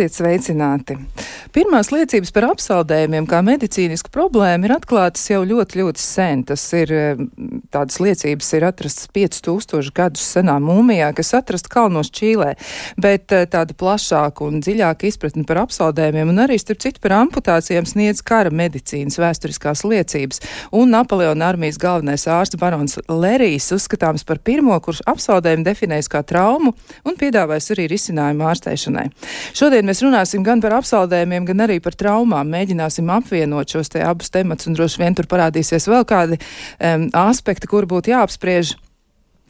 Esiet sveicināti! Pirmās liecības par apsaldējumiem kā medicīnisku problēmu ir atklātas jau ļoti, ļoti sen. Tas ir eh, tādas liecības ir atrastas 5000 gadus senā mūmijā, kas atrasta kalnos Čīlē, bet eh, tāda plašāka un dziļāka izpratne par apsaldējumiem un arī, starp citu, par amputācijām sniedz kara medicīnas vēsturiskās liecības. Un Napoleona armijas galvenais ārsts barons Lerijs uzskatāms par pirmo, kurš apsaldējumu definējis kā traumu un piedāvājis arī risinājumu ārstēšanai. Šodien mēs runāsim gan par apsaldējumiem, gan arī par traumām. Mēģināsim apvienot šos te abus temats un droši vien tur parādīsies vēl kādi um, aspekti, kur būtu jāapspriež.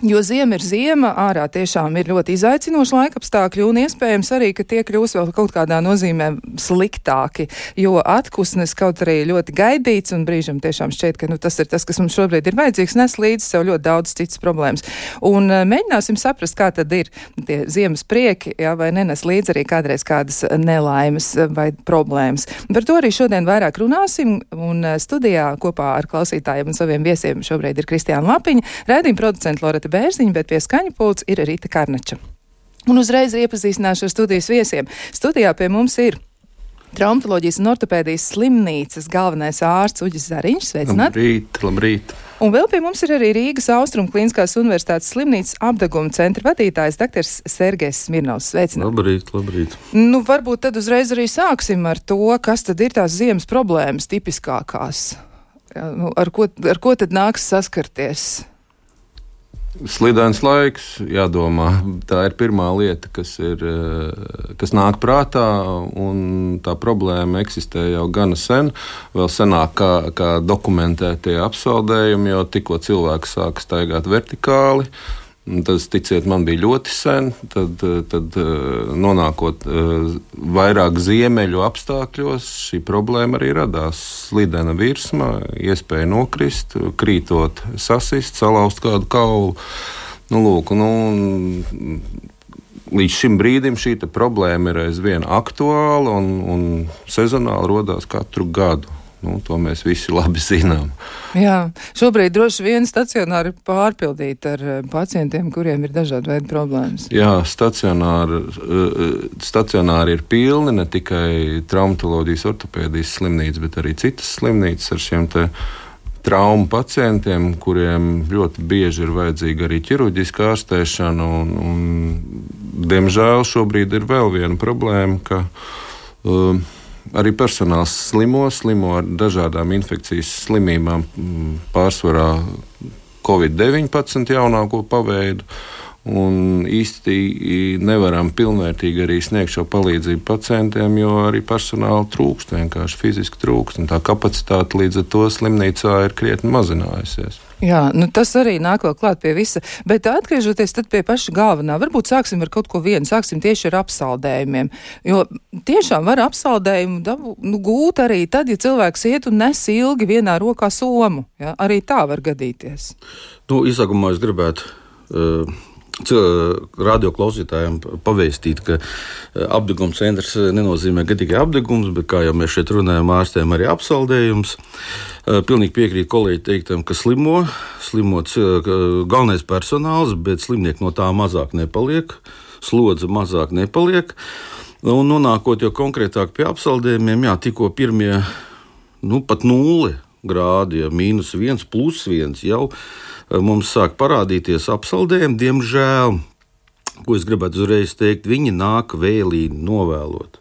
Jo ziema ir ziema, ārā tiešām ir ļoti izaicinoši laikapstākļi, un iespējams arī, ka tie kļūs vēl kaut kādā nozīmē sliktāki, jo atkusnes kaut arī ļoti gaidīts, un brīžam tiešām šķiet, ka nu, tas ir tas, kas mums šobrīd ir vajadzīgs, nes līdzi sev ļoti daudz citas problēmas. Un uh, mēģināsim saprast, kā tad ir tie ziemas prieki, jā, vai nenes līdzi arī kādreiz kādas nelaimes vai problēmas. Par to arī šodien vairāk runāsim, un uh, studijā kopā ar klausītājiem un saviem viesiem šobrīd ir Kristiāna Lapiņa, rēdījuma producenta Loreta Bērziņa, bet pie skaņa pults ir Rīta Karnača. Un uzreiz iepazīstināšu ar studijas viesiem. Studijā pie mums ir Traumatoloģijas un ortopēdijas slimnīcas galvenais ārsts Uģis Zariņš. Sveicināti! Labrīt, labrīt! Un vēl pie mums ir arī Rīgas Austrum Kliniskās Universitātes slimnīcas apdeguma centra vadītājs dr. Sergejs Smirnovs. Sveicināti! Labrīt, labrīt! Nu, varbūt tad uzreiz arī sāksim ar to, kas tad ir tās ziemas problēmas tipiskākās. Nu, ar, ko, ar ko tad nāks saskarties? Slidens laiks, jādomā. Tā ir pirmā lieta, kas, ir, eh, kas nāk prātā. Tā problēma eksistē jau gana sen, vēl senāk kā, kā dokumentētie apsaldējumi, jo tikko cilvēks sāk staigāt vertikāli. Tas, ticiet, man bija ļoti sen. Tad, tad nonākot eh, vairāk ziemeļu apstākļos, šī problēma arī radās. Slidena virsma, iespēja nokrist, krītot, sasist, salauzt kādu kaulu. Nu, lūk, nu, līdz šim brīdim šī problēma ir aizvien aktuāla un, un sezonāli radās katru gadu. Nu, to mēs visi labi zinām. Jā, šobrīd droši vien stacionāri pārpildīti ar eh, pacientiem, kuriem ir dažādi veidi problēmas. Jā, stacionāri, eh, stacionāri ir pilni ne tikai traumatoloģijas, ortopēdijas slimnīcas, bet arī citas slimnīcas ar šiem traumu pacientiem, kuriem ļoti bieži ir vajadzīga arī ķirurģiska ārstēšana. Un, un, diemžēl šobrīd ir vēl viena problēma, ka uh, Arī personāls slimo, slimo ar dažādām infekcijas slimībām, mm, pārsvarā Covid-19 jaunāko paveidu. Un īsti nevaram pilnvērtīgi arī sniegt šo palīdzību pacientiem, jo arī personāla trūkst, vienkārši fiziski trūkst. Tā kapacitāte līdz ar to slimnīcā ir krietni mazinājusies. Jā, nu tas arī nāk vēl klāt pie visa. Bet atgriežoties pie paša galvenā, varbūt sāksim ar kaut ko vienu, sāksim tieši ar apsaldējumiem. Jo tiešām var apsaldējumu dabu, nu, gūt arī tad, ja cilvēks iet un nes ilgi vienā rokā somu. Ja? Arī tā var gadīties. Nu, Izsākumā es gribētu. Uh, radioklausītājiem pavēstīt, ka eh, apgabala centrs nenozīmē tikai apgabals, bet, kā jau mēs šeit runājam, ārstiem arī apsaldējums. Eh, pilnīgi piekrīt kolēģi teiktam, ka slimo, slimo galvenais personāls, bet slimnieki no tā mazāk nepaliek, slodze mazāk nepaliek. Un nonākot jau konkrētāk pie apsaldējumiem, jā, tikko pirmie, nu pat nulle grādi, ja mīnus viens, plus viens jau mums sāk parādīties apsaldējumi, diemžēl, ko es gribētu uzreiz teikt, viņi nāk vēlīgi novēlot.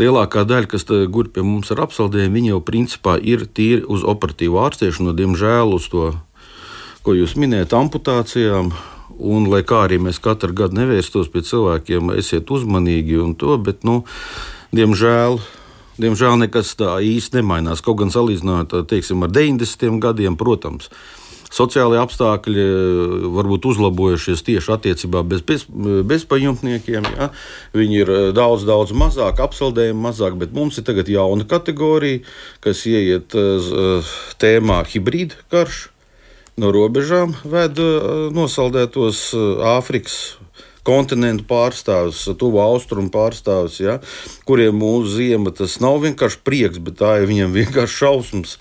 Lielākā daļa, kas guļ pie mums ar apsaldējumu, viņi jau principā ir tīri uz operatīvu ārstēšanu, diemžēl uz to, ko jūs minējat, amputācijām. Un, lai kā arī mēs katru gadu nevērstos pie cilvēkiem, esiet uzmanīgi un to, bet, nu, diemžēl, diemžēl nekas tā īsti nemainās. Kaut gan salīdzinot teiksim, ar 90. gadiem, protams, sociālai apstākļi eh, varbūt uzlabojušies tieši attiecībā bez, bez, bezpajumtniekiem. Ja? Viņi ir eh, daudz, daudz mazāk, apsaldējumi mazāk, bet mums ir tagad jauna kategorija, kas ieiet eh, tēmā hibrīda karš. No robežām ved nosaldētos Āfrikas kontinentu pārstāvis, tuvu austrumu pārstāvis, ja, kuriem mūsu zima tas nav vienkārši prieks, bet tā ir viņam vienkārši šausmas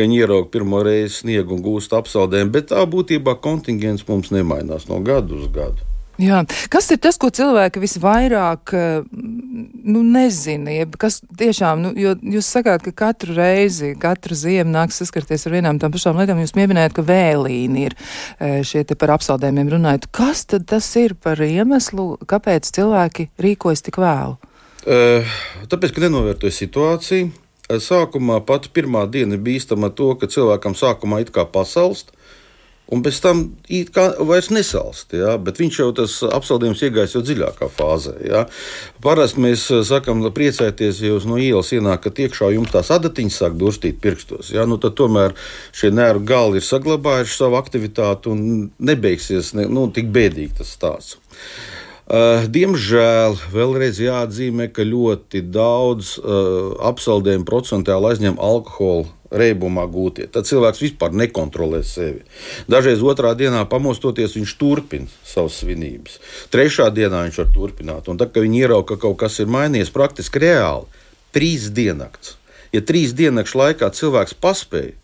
ka viņi ierauga pirmo reizi sniegu un gūst apsaldējumu, bet tā būtībā kontingents mums nemainās no gada uz gadu. Jā. Kas ir tas, ko cilvēki visvairāk nu, nezina? Jeb, kas tiešām, nu, jo jūs sakāt, ka katru reizi, katru ziemu nāks saskarties ar vienām tām pašām lietām. Jūs pieminējat, ka vēlīni ir e, šie te par apsaldējumiem runājot. Kas tad tas ir par iemeslu, kāpēc cilvēki rīkojas tik vēlu? Tāpēc, ka nenovērtoja situāciju. Sākumā pat pirmā diena bīstama to, ka cilvēkam sākumā it kā pasalst, un pēc tam it kā vairs nesalst. Ja? Bet viņš jau tas apsaldījums iegājis jau dziļākā fāzē. Ja? Parasti mēs sakām, priecājieties, ja jūs no ielas ienākat iekšā, jums tās adatiņas sāk durstīt pirkstos. Ja? Nu, tad tomēr šie nervu gali ir saglabājuši savu aktivitāti un nebeigsies ne, nu, tik bēdīgi tas stāsts. Uh, diemžēl vēlreiz jāatzīmē, ka ļoti daudz uh, apsaldējumu procentuāli aizņem alkohola reibumā gūtie. Tad cilvēks vispār nekontrolē sevi. Dažreiz otrā dienā pamostoties, viņš turpina savas svinības. Trešā dienā viņš var turpināt. Un tad, kad viņi ierauga, ka kaut kas ir mainījies praktiski reāli, trīs diennakts. Ja trīs diennakšu laikā cilvēks paspēja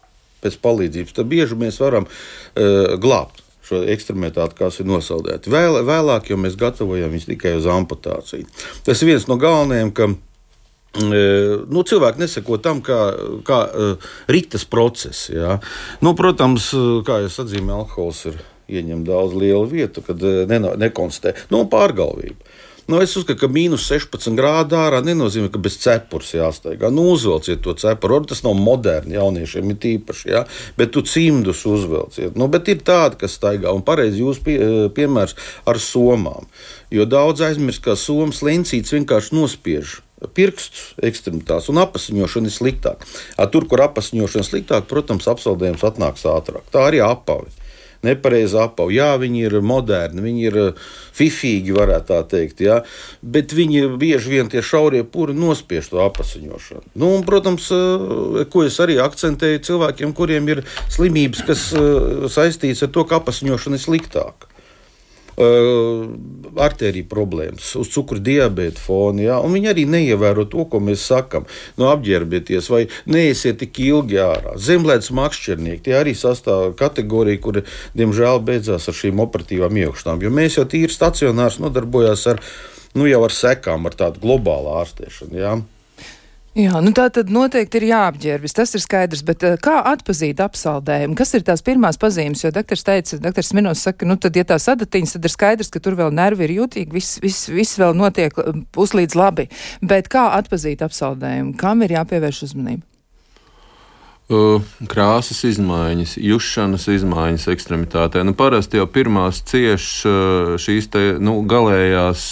pēc palīdzības, tad bieži mēs varam uh, glābt šo ekstremitāti, kas ir nosaldēti. Vēl, vēlāk jau mēs gatavojam viņus tikai uz amputāciju. Tas ir viens no galvenajiem, ka e, nu, cilvēki neseko tam, kā, kā uh, ritas process. Jā. Nu, protams, kā jau atzīmē, alkohols ir ieņem daudz lielu vietu, kad ne, nekonstatē nu, pārgalvību. Nu, es uzskatu, ka mīnus 16 grādu ārā nenozīmē, ka bez cepures jāsteigā. Nu, uzvelciet to cepuru. Tas nav moderni jauniešiem, ir tīpaši, ja? bet tu cimdus uzvelciet. Nu, bet ir tādi, kas staigā, un pareizi jūs pie, piemērs ar somām. Jo daudz aizmirst, ka somas lencītes vienkārši nospiež pirkstus ekstremitātes, un apziņošana ir sliktāk. Tur, kur apziņošana ir sliktāk, protams, apsaldējums atnāks ātrāk. Tā arī apavi nepareizi apau. Jā, viņi ir moderni, viņi ir uh, fifīgi, varētu tā teikt, jā, bet viņi bieži vien tie šaurie puri nospiež to apasiņošanu. Nu, un, protams, uh, ko es arī akcentēju cilvēkiem, kuriem ir slimības, kas uh, saistīts ar to, ka apasiņošana ir sliktāka. Arteriju problēmas, uz cukuru diabēta fona. Ja? Viņi arī neievēro to, ko mēs sakām. No apģērbieties vai neiesiet tik ilgi ārā. Zemlētas makšķernieki tie arī sastāv kategoriju, kur diemžēl beidzās ar šīm operatīvām iekšanām. Jo mēs jau tīri stacionārs nodarbojās ar, nu, jau ar sekām, ar tādu globālu ārstēšanu. Ja? Jā, nu tā tad noteikti ir jāapģērbjas, tas ir skaidrs, bet uh, kā atpazīt apsaldējumu? Kas ir tās pirmās pazīmes? Jo doktors teica, doktors Minos saka, nu tad, ja tās adatiņas, tad ir skaidrs, ka tur vēl nervi ir jūtīgi, viss, viss, viss vēl notiek eh, puslīdz labi. Bet kā atpazīt apsaldējumu? Kam ir jāpievērš uzmanība? Krāsas izmaiņas, jušanas izmaiņas ekstremitātē. Nu, parasti jau pirmās cieš šīs te, nu, galējās,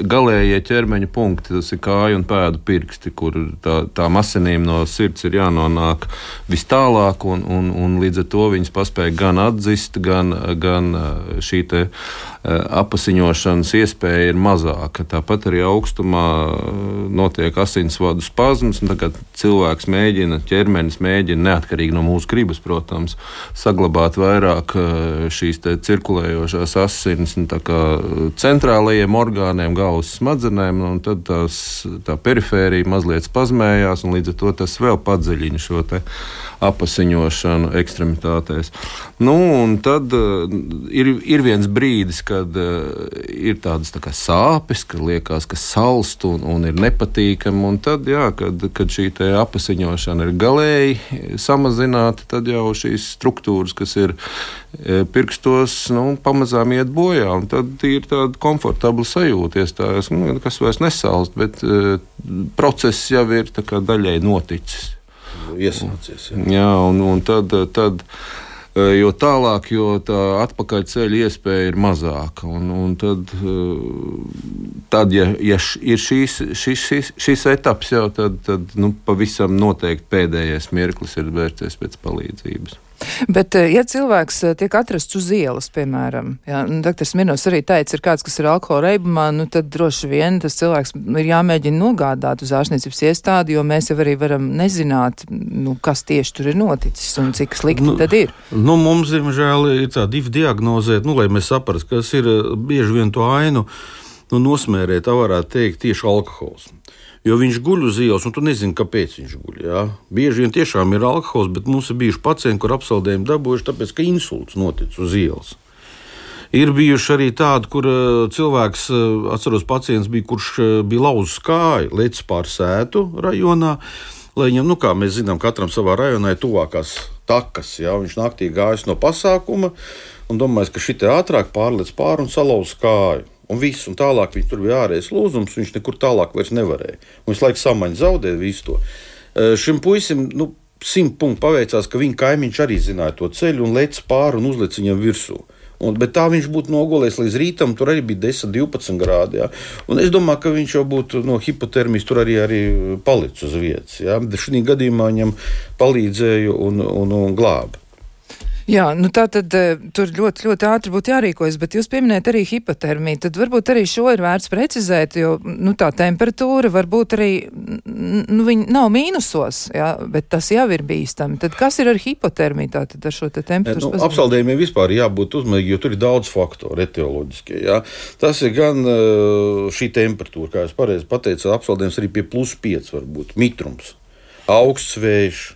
galējie ķermeņa punkti, tas ir kāju un pēdu pirksti, kur tā, tām asinīm no sirds ir jānonāk vis tālāk, un, un, un līdz ar to viņas paspēja gan atzist, gan, gan šī te apasiņošanas iespēja ir mazāka. Tāpat arī augstumā notiek asinsvadu spazms, un cilvēks mēģina, ķermenis mēģina neatkarīgi no mūsu gribas, protams, saglabāt vairāk eh, šīs cirkulējošās asins centrālajiem orgāniem, galvas smadzenēm, un tad tās, tā perifērija mazliet spazmējās, un līdz ar to tas vēl padziļina šo apasiņošanu ekstremitātēs. Nu, tad ir, ir viens brīdis, kad uh, ir tādas tā sāpes, ka liekas, ka salst un, un ir nepatīkami. Un tad, jā, kad, kad šī apasiņošana ir galēji samazināta, tad jau šīs struktūras, kas ir e, pirkstos, nu, pamazām iet bojā. Tad ir tāda komfortabla sajūta, iestājas, nu, kas vairs nesalst, bet uh, process jau ir daļai noticis iesācies. Jā, jā un, un tad. tad Eh, jo tālāk, jo tā atpakaļceļa iespēja ir mazāka. Un, un tad, eh, tad, ja, ja ir šīs, šis, šis, šis etaps, jau tad, tad nu, pavisam noteikti pēdējais mirklis ir vērsties pēc palīdzības. Bet, eh, ja cilvēks eh, tiek atrasts uz ielas, piemēram, ja, nu, doktors Minos arī teica, ir kāds, kas ir alkohola reibumā, nu, tad droši vien tas cilvēks ir jāmēģina nogādāt uz ārstniecības iestādi, jo mēs jau arī varam nezināt, nu, kas tieši tur ir noticis un cik slikti nu, tad ir. Nu, mums, diemžēl, ir tā divi diagnozēt, nu, lai mēs saprastu, kas ir eh, bieži vien to ainu nu, nosmērēt, tā varētu teikt, tieši alkohols. Jo viņš guļ uz ielas, un tu nezini, kāpēc viņš guļ. Jā. Bieži vien tiešām ir alkohols, bet mums ir bijuši pacienti, kur apsaldējumi dabūjuši, tāpēc ka insults notic uz ielas. Ir bijuši arī tādi, kur cilvēks, atceros, pacients bija, kurš bija lauzis kāju, lecis pār sētu rajonā. Lai viņam, nu, kā mēs zinām, katram savā rajonā ir tuvākās takas. Ja? Viņš naktī gājis no pasākuma un domājis, ka šī ātrāk pārlec pāri un salauz kāju. Un viss, un tālāk viņš tur bija ārējais lūzums, viņš nekur tālāk vairs nevarēja. Un visu laiku samaņa zaudēja visu to. Šim puisim, nu, simt punktu paveicās, ka viņa kaimiņš arī zināja to ceļu un lec pāri un uzliek viņam virsū. Un, bet tā viņš būtu nogulējis līdz rītam, tur arī bija 10, 12 grādi. Ja? Es domāju, ka viņš jau būtu no hipotermijas tur arī, arī palicis uz vietas. Ja? Šī gadījumā viņam palīdzēja un, un, un glāba. Jā, nu tā tad uh, tur ļoti, ļoti ātri būtu jārīkojas, bet jūs pieminējat arī hipotermiju. Tad varbūt arī šo ir vērts precizēt, jo, nu, tā temperatūra varbūt arī, nu, nav mīnusos, jā, bet tas jau ir bīstami. Tad kas ir ar hipotermiju, tātad ar šo te temperatūru? Nu, apsaldējumiem vispār jābūt uzmanīgi, jo tur ir daudz faktoru etioloģiskie, jā. Tas ir gan uh, šī temperatūra, kā jūs pareizi pateicāt, apsaldējums arī pie plus 5 var būt mitrums, augsts vējš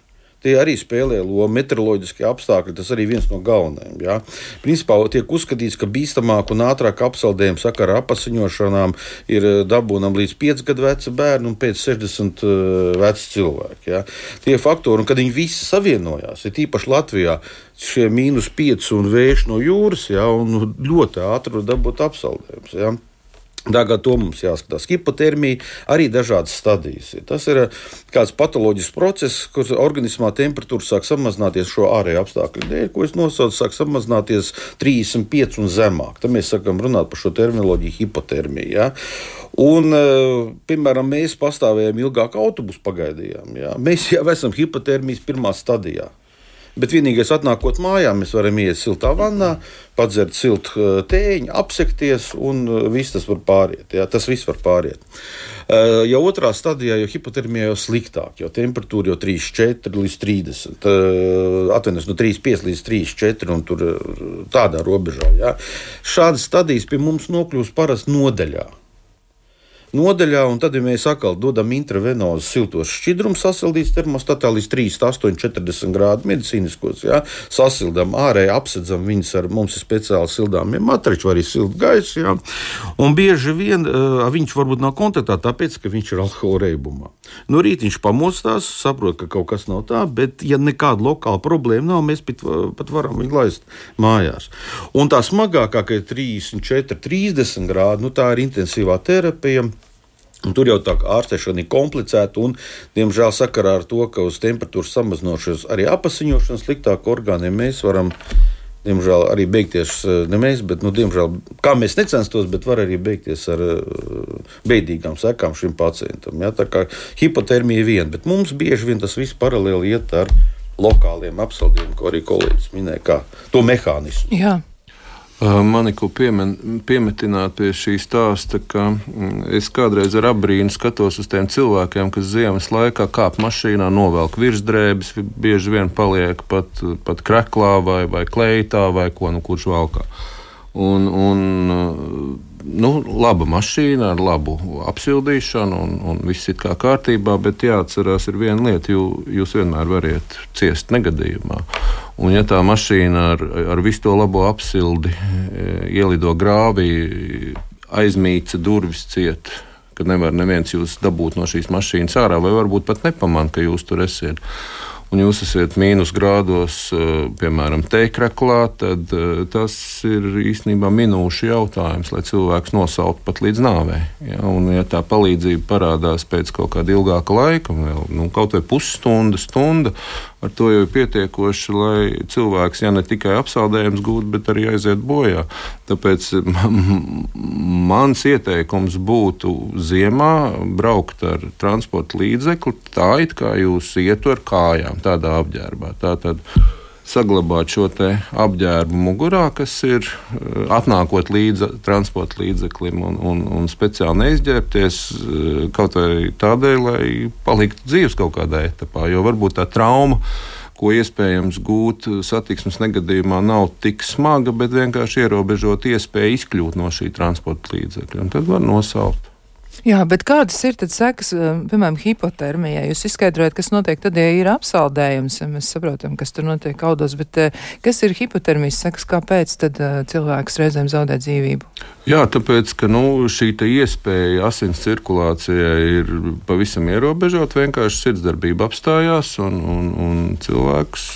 Tie arī spēlē lomu. Meteoroloģiskie apstākļi tas arī viens no galvenajiem. Ja? Principā tiek uzskatīts, ka bīstamāk un ātrāk apsaldējuma sakarā apasiņošanām ir eh, dabūnam līdz 5 gadu veci bērni un pēc 60 uh, eh, veci cilvēki. Ja? Tie faktori, un kad viņi visi savienojās, ir īpaši Latvijā, šie mīnus 5 un vējš no jūras, ja? un ļoti ātri dabūt apsaldējums. Ja? Tagad to mums jāskatās. Hipotermija arī dažādas stadijas. Tas ir eh, kāds patoloģisks process, kur organismā temperatūra sāk samazināties šo ārēju apstākļu dēļ, ko es nosaucu, sāk samazināties 35 un zemāk. Tad mēs sākam runāt par šo terminoloģiju hipotermiju. Ja? Un, eh, piemēram, mēs pastāvējām ilgāk autobusu pagaidījām. Ja? Mēs jau esam hipotermijas pirmā stadijā. Bet vienīgais, atnākot mājā, mēs varam iet siltā vannā, padzert siltu uh, tēņu, apsekties, un uh, viss tas var pāriet. Jā, tas viss var pāriet. Uh, jau otrā stadijā, jau hipotermijā jau sliktāk, jo temperatūra jau 3,4 līdz 30. Atvainojos no 3,5 līdz 3,4 un tur tādā robežā. Jā. Šādas stadijas pie mums nokļūst parasti nodeļā nodaļā, un tad, ja mēs atkal dodam intravenozu siltos šķidrumus, sasildīts termostatā līdz 38,40 grādu medicīniskos, ja, sasildām ārēji, apsedzam viņus ar mums ir speciāli sildāmie matriči, var arī silt gaisu, ja, un bieži vien uh, viņš varbūt nav kontaktā, tāpēc, ka viņš ir alkohola reibumā. No rīta viņš pamostās, saprot, ka kaut kas nav tā, bet, ja nekāda lokāla problēma nav, mēs pat, pat varam viņu laist mājās. Un tā smagākā, ka ir 34, 30 grādi, nu tā ir intensīvā terapija. Un tur jau tā ārstēšana ir komplicēta, un, diemžēl, sakarā ar to, ka uz temperatūras samazinošos arī apasiņošanas sliktāku orgāniem mēs varam, diemžēl, arī beigties, eh, ne mēs, bet, nu, diemžēl, kā mēs necenstos, bet var arī beigties ar uh, beidīgām sekām šim pacientam. Ja? Tā kā hipotermija ir viena, bet mums bieži vien tas viss paralēli iet ar lokāliem apsaldījumiem, ko arī kolēģis minēja, kā to mehānismu. Jā. Mani ko piemen, piemetināt pie šī stāsta, ka mm, es kādreiz ar abrīnu skatos uz tiem cilvēkiem, kas ziemas laikā kāp mašīnā, novelk virsdrēbes, bieži vien paliek pat, pat kreklā vai, vai kleitā vai ko nu kurš valkā. Un, un, nu, laba mašīna ar labu apsildīšanu, un, un viss ir kā kārtībā, bet jāatcerās, ir viena lieta, jū, jūs vienmēr varat ciest negadījumā. Un, ja tā mašīna ar, ar visu to labo apsildi e, ielido grāvī, aizmīca durvis ciet, kad nevar neviens jūs dabūt no šīs mašīnas ārā, vai varbūt pat nepamanīt, ka jūs tur esat un jūs esat mīnus grādos, eh, piemēram, teikraklā, tad eh, tas ir īstenībā minūšu jautājums, lai cilvēks nosaukt pat līdz nāvei. Ja? Un, ja tā palīdzība parādās pēc kaut kāda ilgāka laika, vēl, nu, kaut vai pusstunda, stunda, ar to jau ir pietiekoši, lai cilvēks ja ne tikai apsaldējums gūtu, bet arī aiziet bojā. Tāpēc mans ieteikums būtu ziemā braukt ar transporta līdzekli tā, it kā jūs ietu ar kājām, tādā apģērbā. Tātad, saglabāt šo apģērbu mugurā, kas ir eh, atnākot līdzi transporta līdzeklim un, un, un speciāli neizģērbties eh, kaut vai tādēļ, lai paliktu dzīves kaut kādā etapā. Jo varbūt tā trauma ko iespējams gūt satiksmes negadījumā, nav tik smaga, bet vienkārši ierobežot iespēju izkļūt no šī transporta līdzekļa. Tad var nosaukt. Jā, bet kādas ir tad sekas, eh, piemēram, hipotermijai? Jūs izskaidrojat, kas notiek tad, ja ir apsaldējums, ja mēs saprotam, kas tur notiek audos, bet eh, kas ir hipotermijas sekas, kāpēc tad eh, cilvēks reizēm zaudē dzīvību? Jā, tāpēc, ka nu, šī iespēja asins cirkulācijai ir pavisam ierobežota, vienkārši sirdsdarbība apstājās un, un, un cilvēks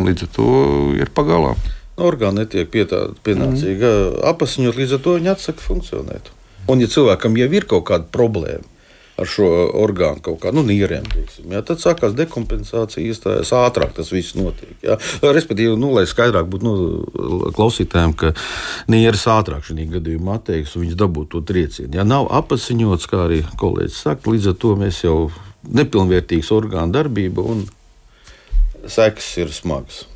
līdz ar to ir pagalā. Orgāni netiek pienācīgi mm. apasiņot, līdz ar to viņi atsaka funkcionēt. Un, ja cilvēkam jau ir kaut kāda problēma ar šo orgānu, kaut kā nu, nierēm, teiksim, jā, tad sākās dekompensācija, iestājas ātrāk, tas viss notiek. Jā. Respektīvi, nu, lai skaidrāk būtu nu, klausītājiem, ka nieres ātrāk šajā gadījumā atteiks un viņš dabūtu to triecienu. Ja nav apasiņots, kā arī kolēģis saka, līdz ar to mēs jau nepilnvērtīgs orgānu darbība un sekas ir smagas.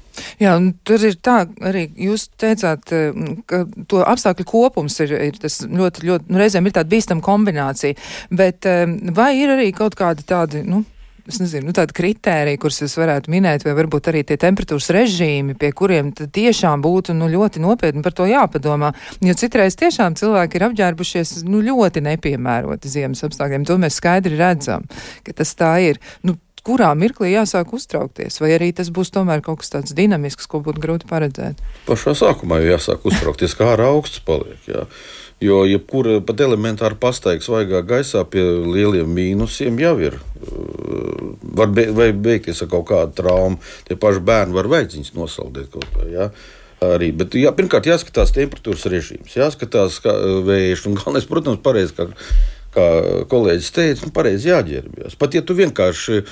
Jā, tur ir tā, arī jūs teicāt, eh, ka to apstākļu kopums ir, ir tas ļoti, ļoti, nu, reizēm ir tāda bīstama kombinācija, bet eh, vai ir arī kaut kādi tādi, nu, es nezinu, nu, tādi kriteriji, kurus jūs varētu minēt, vai varbūt arī tie temperatūras režīmi, pie kuriem tiešām būtu nu, ļoti nopietni par to jāpadomā. Jo citreiz tiešām cilvēki ir apģērbušies nu, ļoti nepiemēroti ziemas apstākļiem. To mēs skaidri redzam, ka tas tā ir. Nu, kurā mirklī jāsāk uztraukties, vai arī tas būs tomēr kaut kas tāds dinamisks, ko būtu grūti paredzēt? Pašā sākumā jau jāsāk uztraukties, kā ar augsts paliek. Jā. Jo jebkura pat elementāra pastaiga svaigā gaisā pie lieliem mīnusiem jau ir. Uh, var be, beigties ar kaut kādu traumu. Tie paši bērni var veidziņus nosaldēt kaut kā. Jā. Arī, bet, jā, pirmkārt, jāskatās temperatūras režīms, jāskatās uh, vējš. Un galvenais, protams, pareizi, kā, kā kolēģis teica, nu, pareizi jāģērbjas. Pat ja tu vienkārši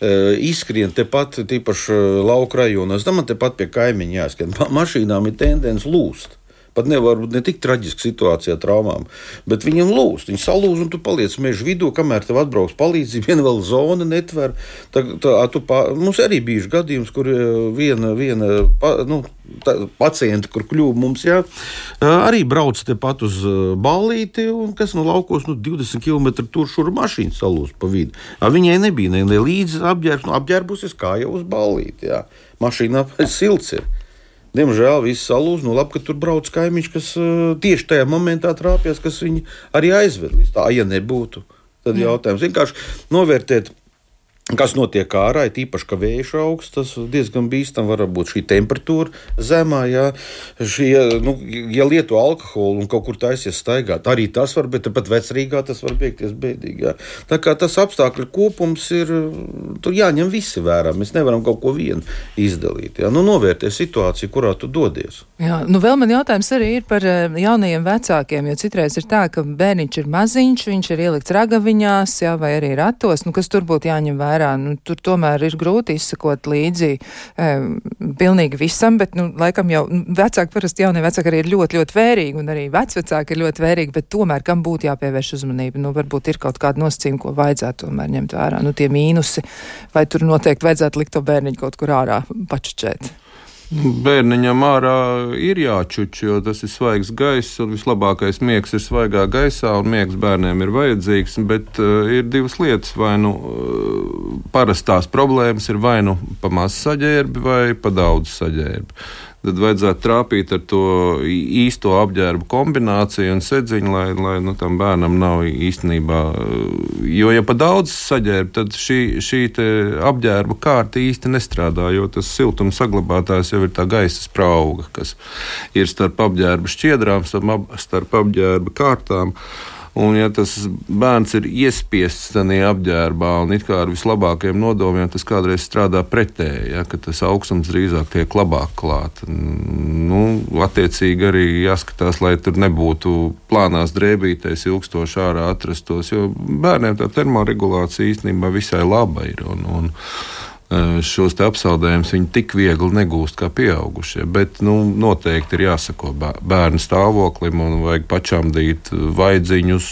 izskrien tepat, tīpaši lauka rajonos. Tam man tepat pie kaimiņa. Ma mašīnām ir tendence lūst. Pat nevar būt ne tik traģiska situācija ar traumām, bet viņam lūst. Viņi salūz, un tu paliec meža vidū, kamēr tev atbrauks palīdzība. Viena vēl zona netver. Tā, tā, tu, pā, mums arī bija gadījums, kur viena, viena pa, nu, pacienti, kur kļuva mums, jā, arī brauc tepat uz balīti, un kas no laukos nu, 20 km tur šur mašīna salūz pa vidu. Viņai nebija ne, līdzi apģērbs, nu, apģērbusies kā jau uz balīti. Jā. Mašīnā silts ir. Diemžēl viss salūz. Nu, labi, ka tur brauc kaimiņš, kas uh, tieši tajā momentā trāpījās, kas viņu arī aizved līdz tā. Ja nebūtu, tad jautājums vienkārši novērtēt Kas notiek ārā, ir īpaši, ka vējš augsts, tas diezgan bīstami var būt šī temperatūra zemā. Jā. Šie, nu, ja lieto alkoholu un kaut kur taisies staigāt, arī tas var, bet pat vecrīgā tas var beigties bēdīgi. Jā. Tā kā tas apstākļu kopums ir, tur jāņem visi vērā. Mēs nevaram kaut ko vienu izdalīt. Jā. Nu, novērtē situāciju, kurā tu dodies. Jā, nu vēl man jautājums arī ir par eh, jaunajiem vecākiem, jo citreiz ir tā, ka bērniņš ir maziņš, viņš ir ielikts ragaviņās, jā, vai arī ratos, nu, kas tur būtu jāņem vērā vērā. Nu, tur tomēr ir grūti izsakot līdzi um, pilnīgi visam, bet, nu, laikam jau nu, vecāki, parasti jaunie vecāki arī ir ļoti, ļoti vērīgi, un arī vecvecāki ir ļoti vērīgi, bet tomēr kam būtu jāpievērš uzmanība? Nu, varbūt ir kaut kāda nosacījuma, ko vajadzētu tomēr ņemt vērā. Nu, tie mīnusi, vai tur noteikti vajadzētu likt to bērniņu kaut kur ārā pačučēt? Bērniņam ārā ir jāčuč, jo tas ir svaigs gaiss, un vislabākais miegs ir svaigā gaisā, un miegs bērniem ir vajadzīgs. Bet uh, ir divas lietas. Vai nu uh, parastās problēmas ir vai nu pa maz saģērbi, vai pa daudz saģērbi tad vajadzētu trāpīt ar to īsto apģērbu kombināciju un sedziņu, lai, lai nu, tam bērnam nav īstenībā. Jo, ja pa daudz saģērb, tad šī, šī apģērba kārta īsti nestrādā, jo tas siltuma saglabātājs jau ir tā gaisa sprauga, kas ir starp apģērba šķiedrām, starp apģērba kārtām. Un, ja tas bērns ir iespiests tajā apģērbā un it kā ar vislabākajiem nodomiem, tas kādreiz strādā pretēji, ja, ka tas augstums drīzāk tiek labāk klāt. Nu, attiecīgi arī jāskatās, lai tur nebūtu plānās drēbītēs ilgstoši ārā atrastos, jo bērniem tā termoregulācija īstenībā visai laba ir. Un, un, šos apsaldējumus viņi tik viegli negūst kā pieaugušie. Bet nu, noteikti ir jāsako bērnu stāvoklim un vajag pačamdīt vaidziņus.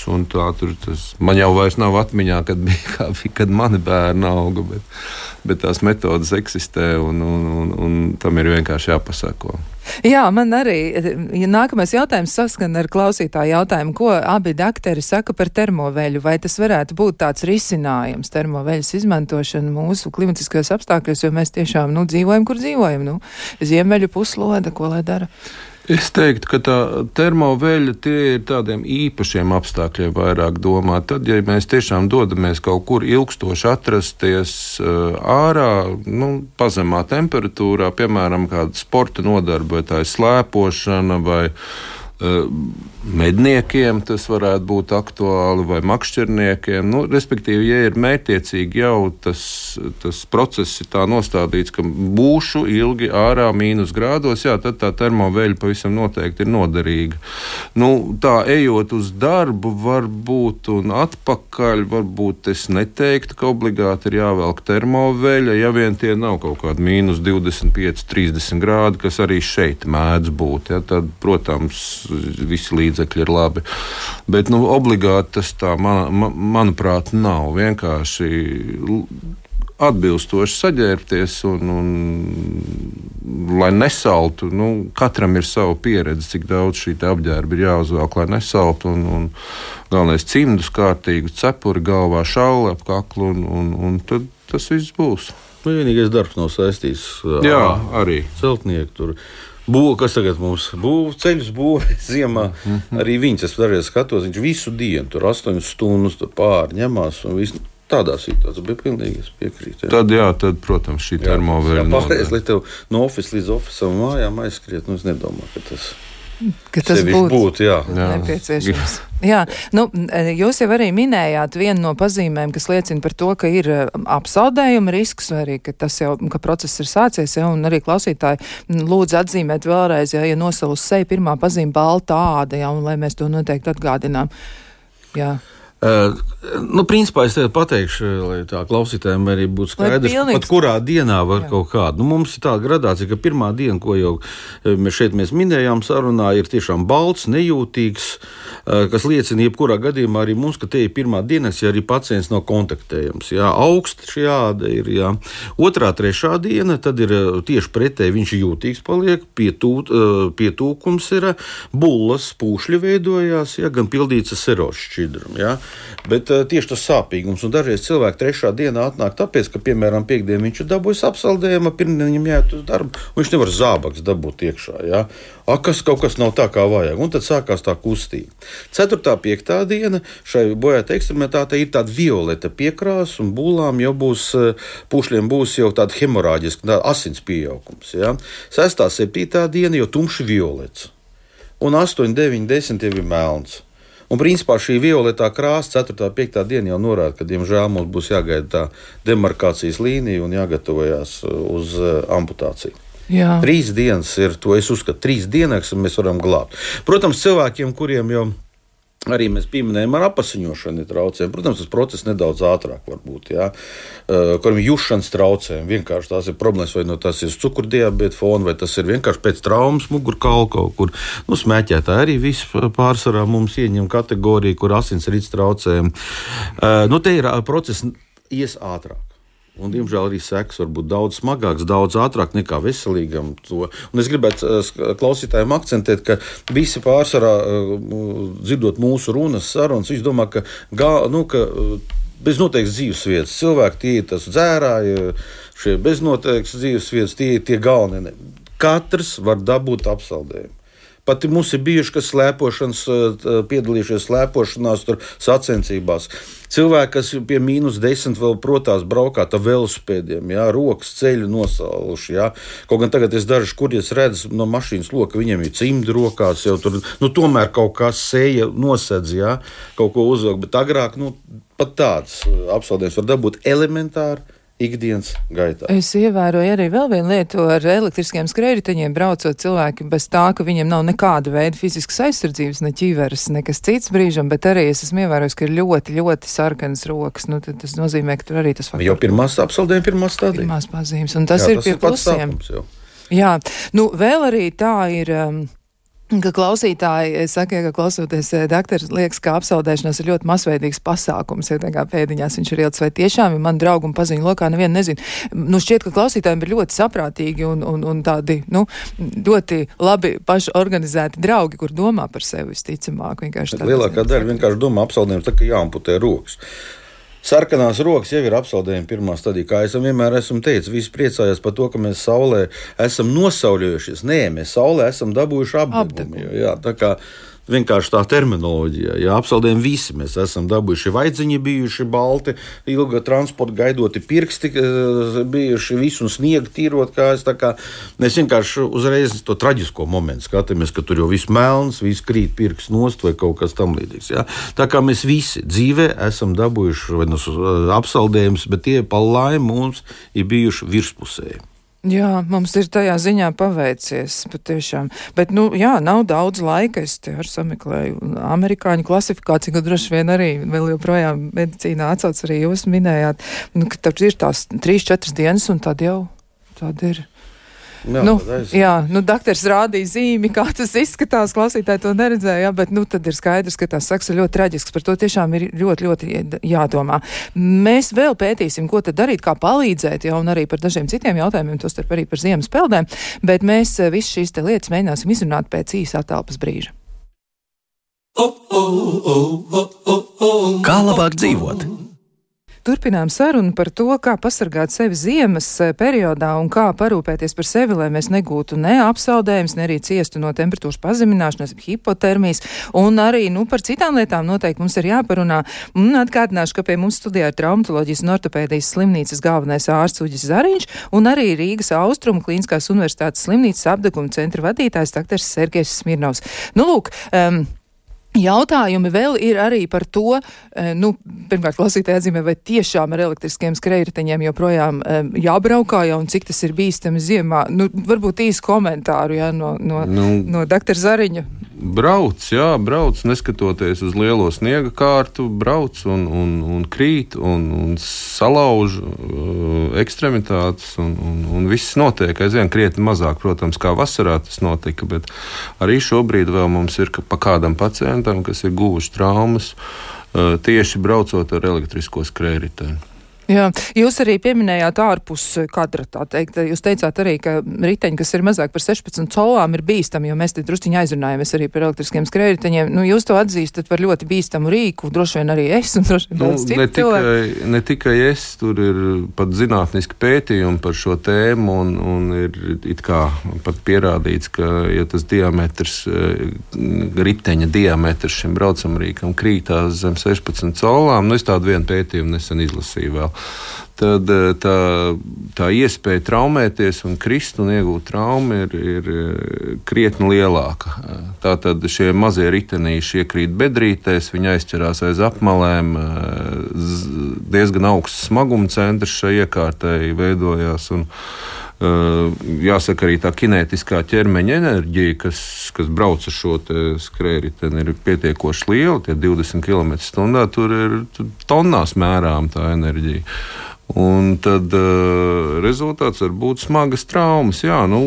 Tas, man jau vairs nav atmiņā, kad bija kā, kad mani bērni auga, bet, bet tās metodas eksistē un, un, un, un tam ir vienkārši jāpasako. Jā, man arī ja nākamais jautājums saskan ar klausītāju jautājumu, ko abi dakteri saka par termoveļu. Vai tas varētu būt tāds risinājums termoveļas izmantošana mūsu klimatiskajos apstākļos, jo mēs tiešām nu, dzīvojam, kur dzīvojam. Nu, ziemeļu pusloda, ko lai dara? Es teiktu, ka tā termoveļa tie ir tādiem īpašiem apstākļiem vairāk domā. Tad, ja mēs tiešām dodamies kaut kur ilgstoši atrasties uh, ārā, nu, pazemā temperatūrā, piemēram, kāda sporta nodarbe, vai tā ir slēpošana vai uh, medniekiem tas varētu būt aktuāli, vai makšķerniekiem. Nu, respektīvi, ja ir mērķiecīgi jau tas, tas process ir tā nostādīts, ka būšu ilgi ārā mīnus grādos, jā, tad tā termoveļa pavisam noteikti ir noderīga. Nu, tā ejot uz darbu, varbūt un atpakaļ, varbūt es neteiktu, ka obligāti ir jāvelk termoveļa, ja vien tie nav kaut kādi mīnus 25, 30 grādi, kas arī šeit mēdz būt. Ja, tad, protams, visi līdz līdzekļi ir labi. Bet nu, obligāti tas tā, man, man, manuprāt, nav. Vienkārši atbilstoši saģērbties un, un lai nesaltu. Nu, katram ir sava pieredze, cik daudz šī apģērba ir jāuzvelk, lai nesaltu. Un, un galvenais - cimdus kārtīgi, cepuri galvā, šaule ap kaklu, un, un, un tad tas viss būs. Nu, vienīgais darbs nav saistīts ar celtnieku. Tur Būvniecība, kas tagad mums būvē ceļus, būvē ziemā. Mm -hmm. Arī viņš, es dažreiz skatos, viņš visu dienu tur 8 stundas pārņemās un viss. Tādā situācijā bija pilnīgi piekrītu. Jā. Tad, jā, tad, protams, šī termovēja. Pārējais, lai tev no oficiāla līdz oficiālam mājām aizskriet, nu es nedomāju, ka tas ir ka tas būtu būt, jā. Jā. nepieciešams. Jā, nu, jūs jau arī minējāt vienu no pazīmēm, kas liecina par to, ka ir um, apsaldējuma risks, vai arī, ka tas jau, ka process ir sācies, ja, un arī klausītāji lūdzu atzīmēt vēlreiz, ja, ja nosalus seja pirmā pazīme balta āda, ja, un lai mēs to noteikti atgādinām. Jā. Uh, nu, principā es tev pateikšu, lai tā klausītājiem arī būtu skaidrs, pat kurā dienā var Jā. kaut kādu. Nu, mums ir tāda gradācija, ka pirmā diena, ko jau eh, mēs šeit mēs minējām, sarunā, ir tiešām balts, nejūtīgs, uh, kas liecina, jebkurā gadījumā arī mums, ka te ir pirmā diena, ja arī pacients nav kontaktējams. Jā, augsts šī āda ir. Jā. Otrā, trešā diena, tad ir tieši pretēji, viņš ir jūtīgs, paliek, pietūt, uh, pietūkums ir, bullas, pūšļi veidojās, jā, gan pildīts ar serošu šķidrumu. Bet uh, tieši tas sāpīgums, un dažreiz cilvēki trešā dienā atnāk tāpēc, ka, piemēram, piekdienā viņš ir dabūjis apsaldējumu, pirmdienā viņam jāiet uz darbu, un viņš nevar zābaks dabūt iekšā. Ja? A, kas kaut kas nav tā, kā vajag, un tad sākās tā kustība. Ceturtā, piektā diena šai bojāta ekstremitātei ir tāda violeta piekrāsa, un būlām jau būs, pušļiem būs jau tāda hemorāģiska, tāda asins pieaugums. Ja? Sestā, septītā diena jau tumši violets, un 8, 9, 10 jau ir melns. Un principā šī violetā krāsa 4. un 5. diena jau norāda, ka diemžēl mums būs jāgaida tā demarkācijas līnija un jāgatavojas uh, uz uh, amputāciju. Jā. Trīs dienas ir, to es uzskatu, trīs dienas, un mēs varam glābt. Protams, cilvēkiem, kuriem jau ir Arī mēs pieminējām ar apziņošanu traucējumiem. Protams, tas process nedaudz ātrāk var būt. Ja? Uh, Kuriem ir jušanas traucējumi, vienkārši tās ir problēmas, vai no tas ir cukurdiabēta fona, vai tas ir vienkārši pēc traumas mugurkaula kaut kur. Nu, smēķētāji arī viss pārsvarā mums ieņem kategoriju, kur asinsrites traucējumi. Uh, nu, te ir uh, process ies ātrāk. Un, diemžēl arī sekas var būt daudz smagāks, daudz ātrāk nekā veselīgam. To. Un es gribētu uh, klausītājiem akcentēt, ka visi pārsvarā uh, dzirdot mūsu runas, sarunas, viņi domā, ka, gā, nu, ka uh, bez noteiktas dzīvesvietas cilvēki tie ir tas dzērāji, šie bez noteiktas dzīvesvietas tie ir tie galvenie. Katrs var dabūt apsaldējumu. Pat mums ir bijuši, kas slēpošanas, piedalījušies slēpošanās, sacensībās. Cilvēki, kas pie mīnus desmit vēl protās braukāt ar velosipēdiem, jā, rokas ceļu nosaukuši. Kaut gan tagad es dažus kurjus redzu no mašīnas loka, viņiem ir cimdi rokās, jau tur nu, tomēr kaut kas sēja nosedz, jā, kaut ko uzvilkt. Bet agrāk nu, pat tāds apsaldējums var dabūt elementāri ikdienas gaitā. Es ievēroju arī vēl vienu lietu ar elektriskiem skrējējiņiem, braucot cilvēki bez tā, ka viņiem nav nekāda veida fiziskas aizsardzības, ne ķīveres, nekas cits brīžam, bet arī es esmu ievērojis, ka ir ļoti, ļoti sarkanas rokas. Nu, tas nozīmē, ka tur arī tas faktors. Jau pirmās apsaldējuma, pirmās stadijas. Pirmās pazīmes, un tas Jā, ir tas pie ir plusiem. Jā, nu vēl arī tā ir. Um, Ka klausītāji saka, ka klausoties eh, doktora, liekas, ka apsaldēšanās ir ļoti masveidīgs pasākums, ja tā kā pēdiņās viņš ir ilgs, vai tiešām, ja man draugi un paziņu lokā nevienu nezinu. Nu, šķiet, ka klausītājiem ir ļoti saprātīgi un, un, un tādi, nu, ļoti labi paši organizēti draugi, kur domā par sevi visticamāk. Lielākā daļa vienkārši domā apsaldējumus, tā kā jāamputē rokas. Sarkanās rokas jau ir apsaldējuma pirmā stadija. Kā es vienmēr esmu teicis, visi priecājās par to, ka mēs saulē esam nosauļojušies. Nē, mēs saulē esam dabūjuši apdegumu. Kā vienkārši tā terminoloģija. Jā, apsaldējumi visi mēs esam dabūjuši vaidziņi, bijuši balti, ilga transporta gaidoti pirksti, eh, bijuši visu un sniegu tīrot kājas. Mēs vienkārši uzreiz to traģisko momentu skatāmies, ka tur jau viss melns, viss krīt pirksts nost vai kaut kas tamlīdzīgs. Jā. Tā kā mēs visi dzīvē esam dabūjuši vai nu apsaldējumus, bet tie pa laimi mums ir bijuši virspusēji. Jā, mums ir tajā ziņā paveicies patiešām. Bet, nu, jā, nav daudz laika. Es te arī sameklēju amerikāņu klasifikāciju, ka droši vien arī vēl joprojām medicīnā atsauc arī jūs minējāt, nu, ka tur ir tās trīs, četras dienas un tad jau tāda ir. Jā, nu, jā, nu, doktors rādīja zīmi, kā tas izskatās. Klausītāji to neredzēja, jā, bet nu, tad ir skaidrs, ka tās saks ir ļoti traģisks. Par to tiešām ir ļoti, ļoti jādomā. Mēs vēl pētīsim, ko tad darīt, kā palīdzēt, jau un arī par dažiem citiem jautājumiem, tostarp arī par ziemas peldēm, bet mēs eh, visu šīs lietas mēģināsim izrunāt pēc īsa atelpas brīža. Kā labāk dzīvot? Turpinām sarunu par to, kā pasargāt sevi ziemas eh, periodā un kā parūpēties par sevi, lai mēs negūtu ne apsaldējumus, ne arī ciestu no temperatūras pazemināšanas, hipotermijas. Un arī nu, par citām lietām noteikti mums ir jāparunā. Un atgādināšu, ka pie mums studijā ir traumatoloģijas un ortopēdijas slimnīcas galvenais ārsts Uģis Zariņš un arī Rīgas Austrumu Klīniskās universitātes slimnīcas apdeguma centra vadītājs dr. Sergejs Smirnovs. Nu, lūk, um, Jautājumi vēl ir arī par to, eh, nu, pirmkārt, klausītāji atzīmē, vai tiešām ar elektriskiem skrējriteņiem joprojām um, jābraukā jau un cik tas ir bīstami ziemā. Nu, varbūt īsi komentāru, jā, no, no, nu, no doktora Zariņa. Brauc, jā, brauc, neskatoties uz lielo sniega kārtu, brauc un, un, un krīt un, un salauž uh, ekstremitātes un, un, un viss notiek aizvien krietni mazāk, protams, kā vasarā tas notika, bet arī šobrīd mums ir pa kādam pacientam kas ir guvuši traumas eh, tieši braucot ar elektrisko skrējēju. Jā, jūs arī pieminējāt ārpus kadra, tā teikt. Jūs teicāt arī, ka riteņi, kas ir mazāk par 16 colām, ir bīstami, jo mēs te drusciņi aizrunājamies arī par elektriskiem skrējriteņiem. Nu, jūs to atzīstat par ļoti bīstamu rīku, droši vien arī es, un droši vien nu, daudz citu ne tikai, cilvēku. Ne tikai es, tur ir pat zinātniski pētījumi par šo tēmu, un, un ir it kā pat pierādīts, ka, ja tas diametrs, eh, riteņa diametrs šim braucamrīkam krītās zem 16 colām, nu es tādu vienu pētījumu nesen izlasīju vēl tad eh, tā, tā iespēja traumēties un krist un iegūt traumu ir, ir eh, krietni lielāka. Tātad šie mazie ritenīši iekrīt bedrītēs, viņi aizķerās aiz apmalēm, eh, diezgan augsts smaguma centrs šai iekārtai veidojās. Un, jāsaka, arī tā kinētiskā ķermeņa enerģija, kas, kas brauc ar šo skrējēju, ir pietiekoši liela. Tie 20 km/h tur ir tonnās mērām tā enerģija. Un tad uh, rezultāts var būt smagas traumas. Jā, nu,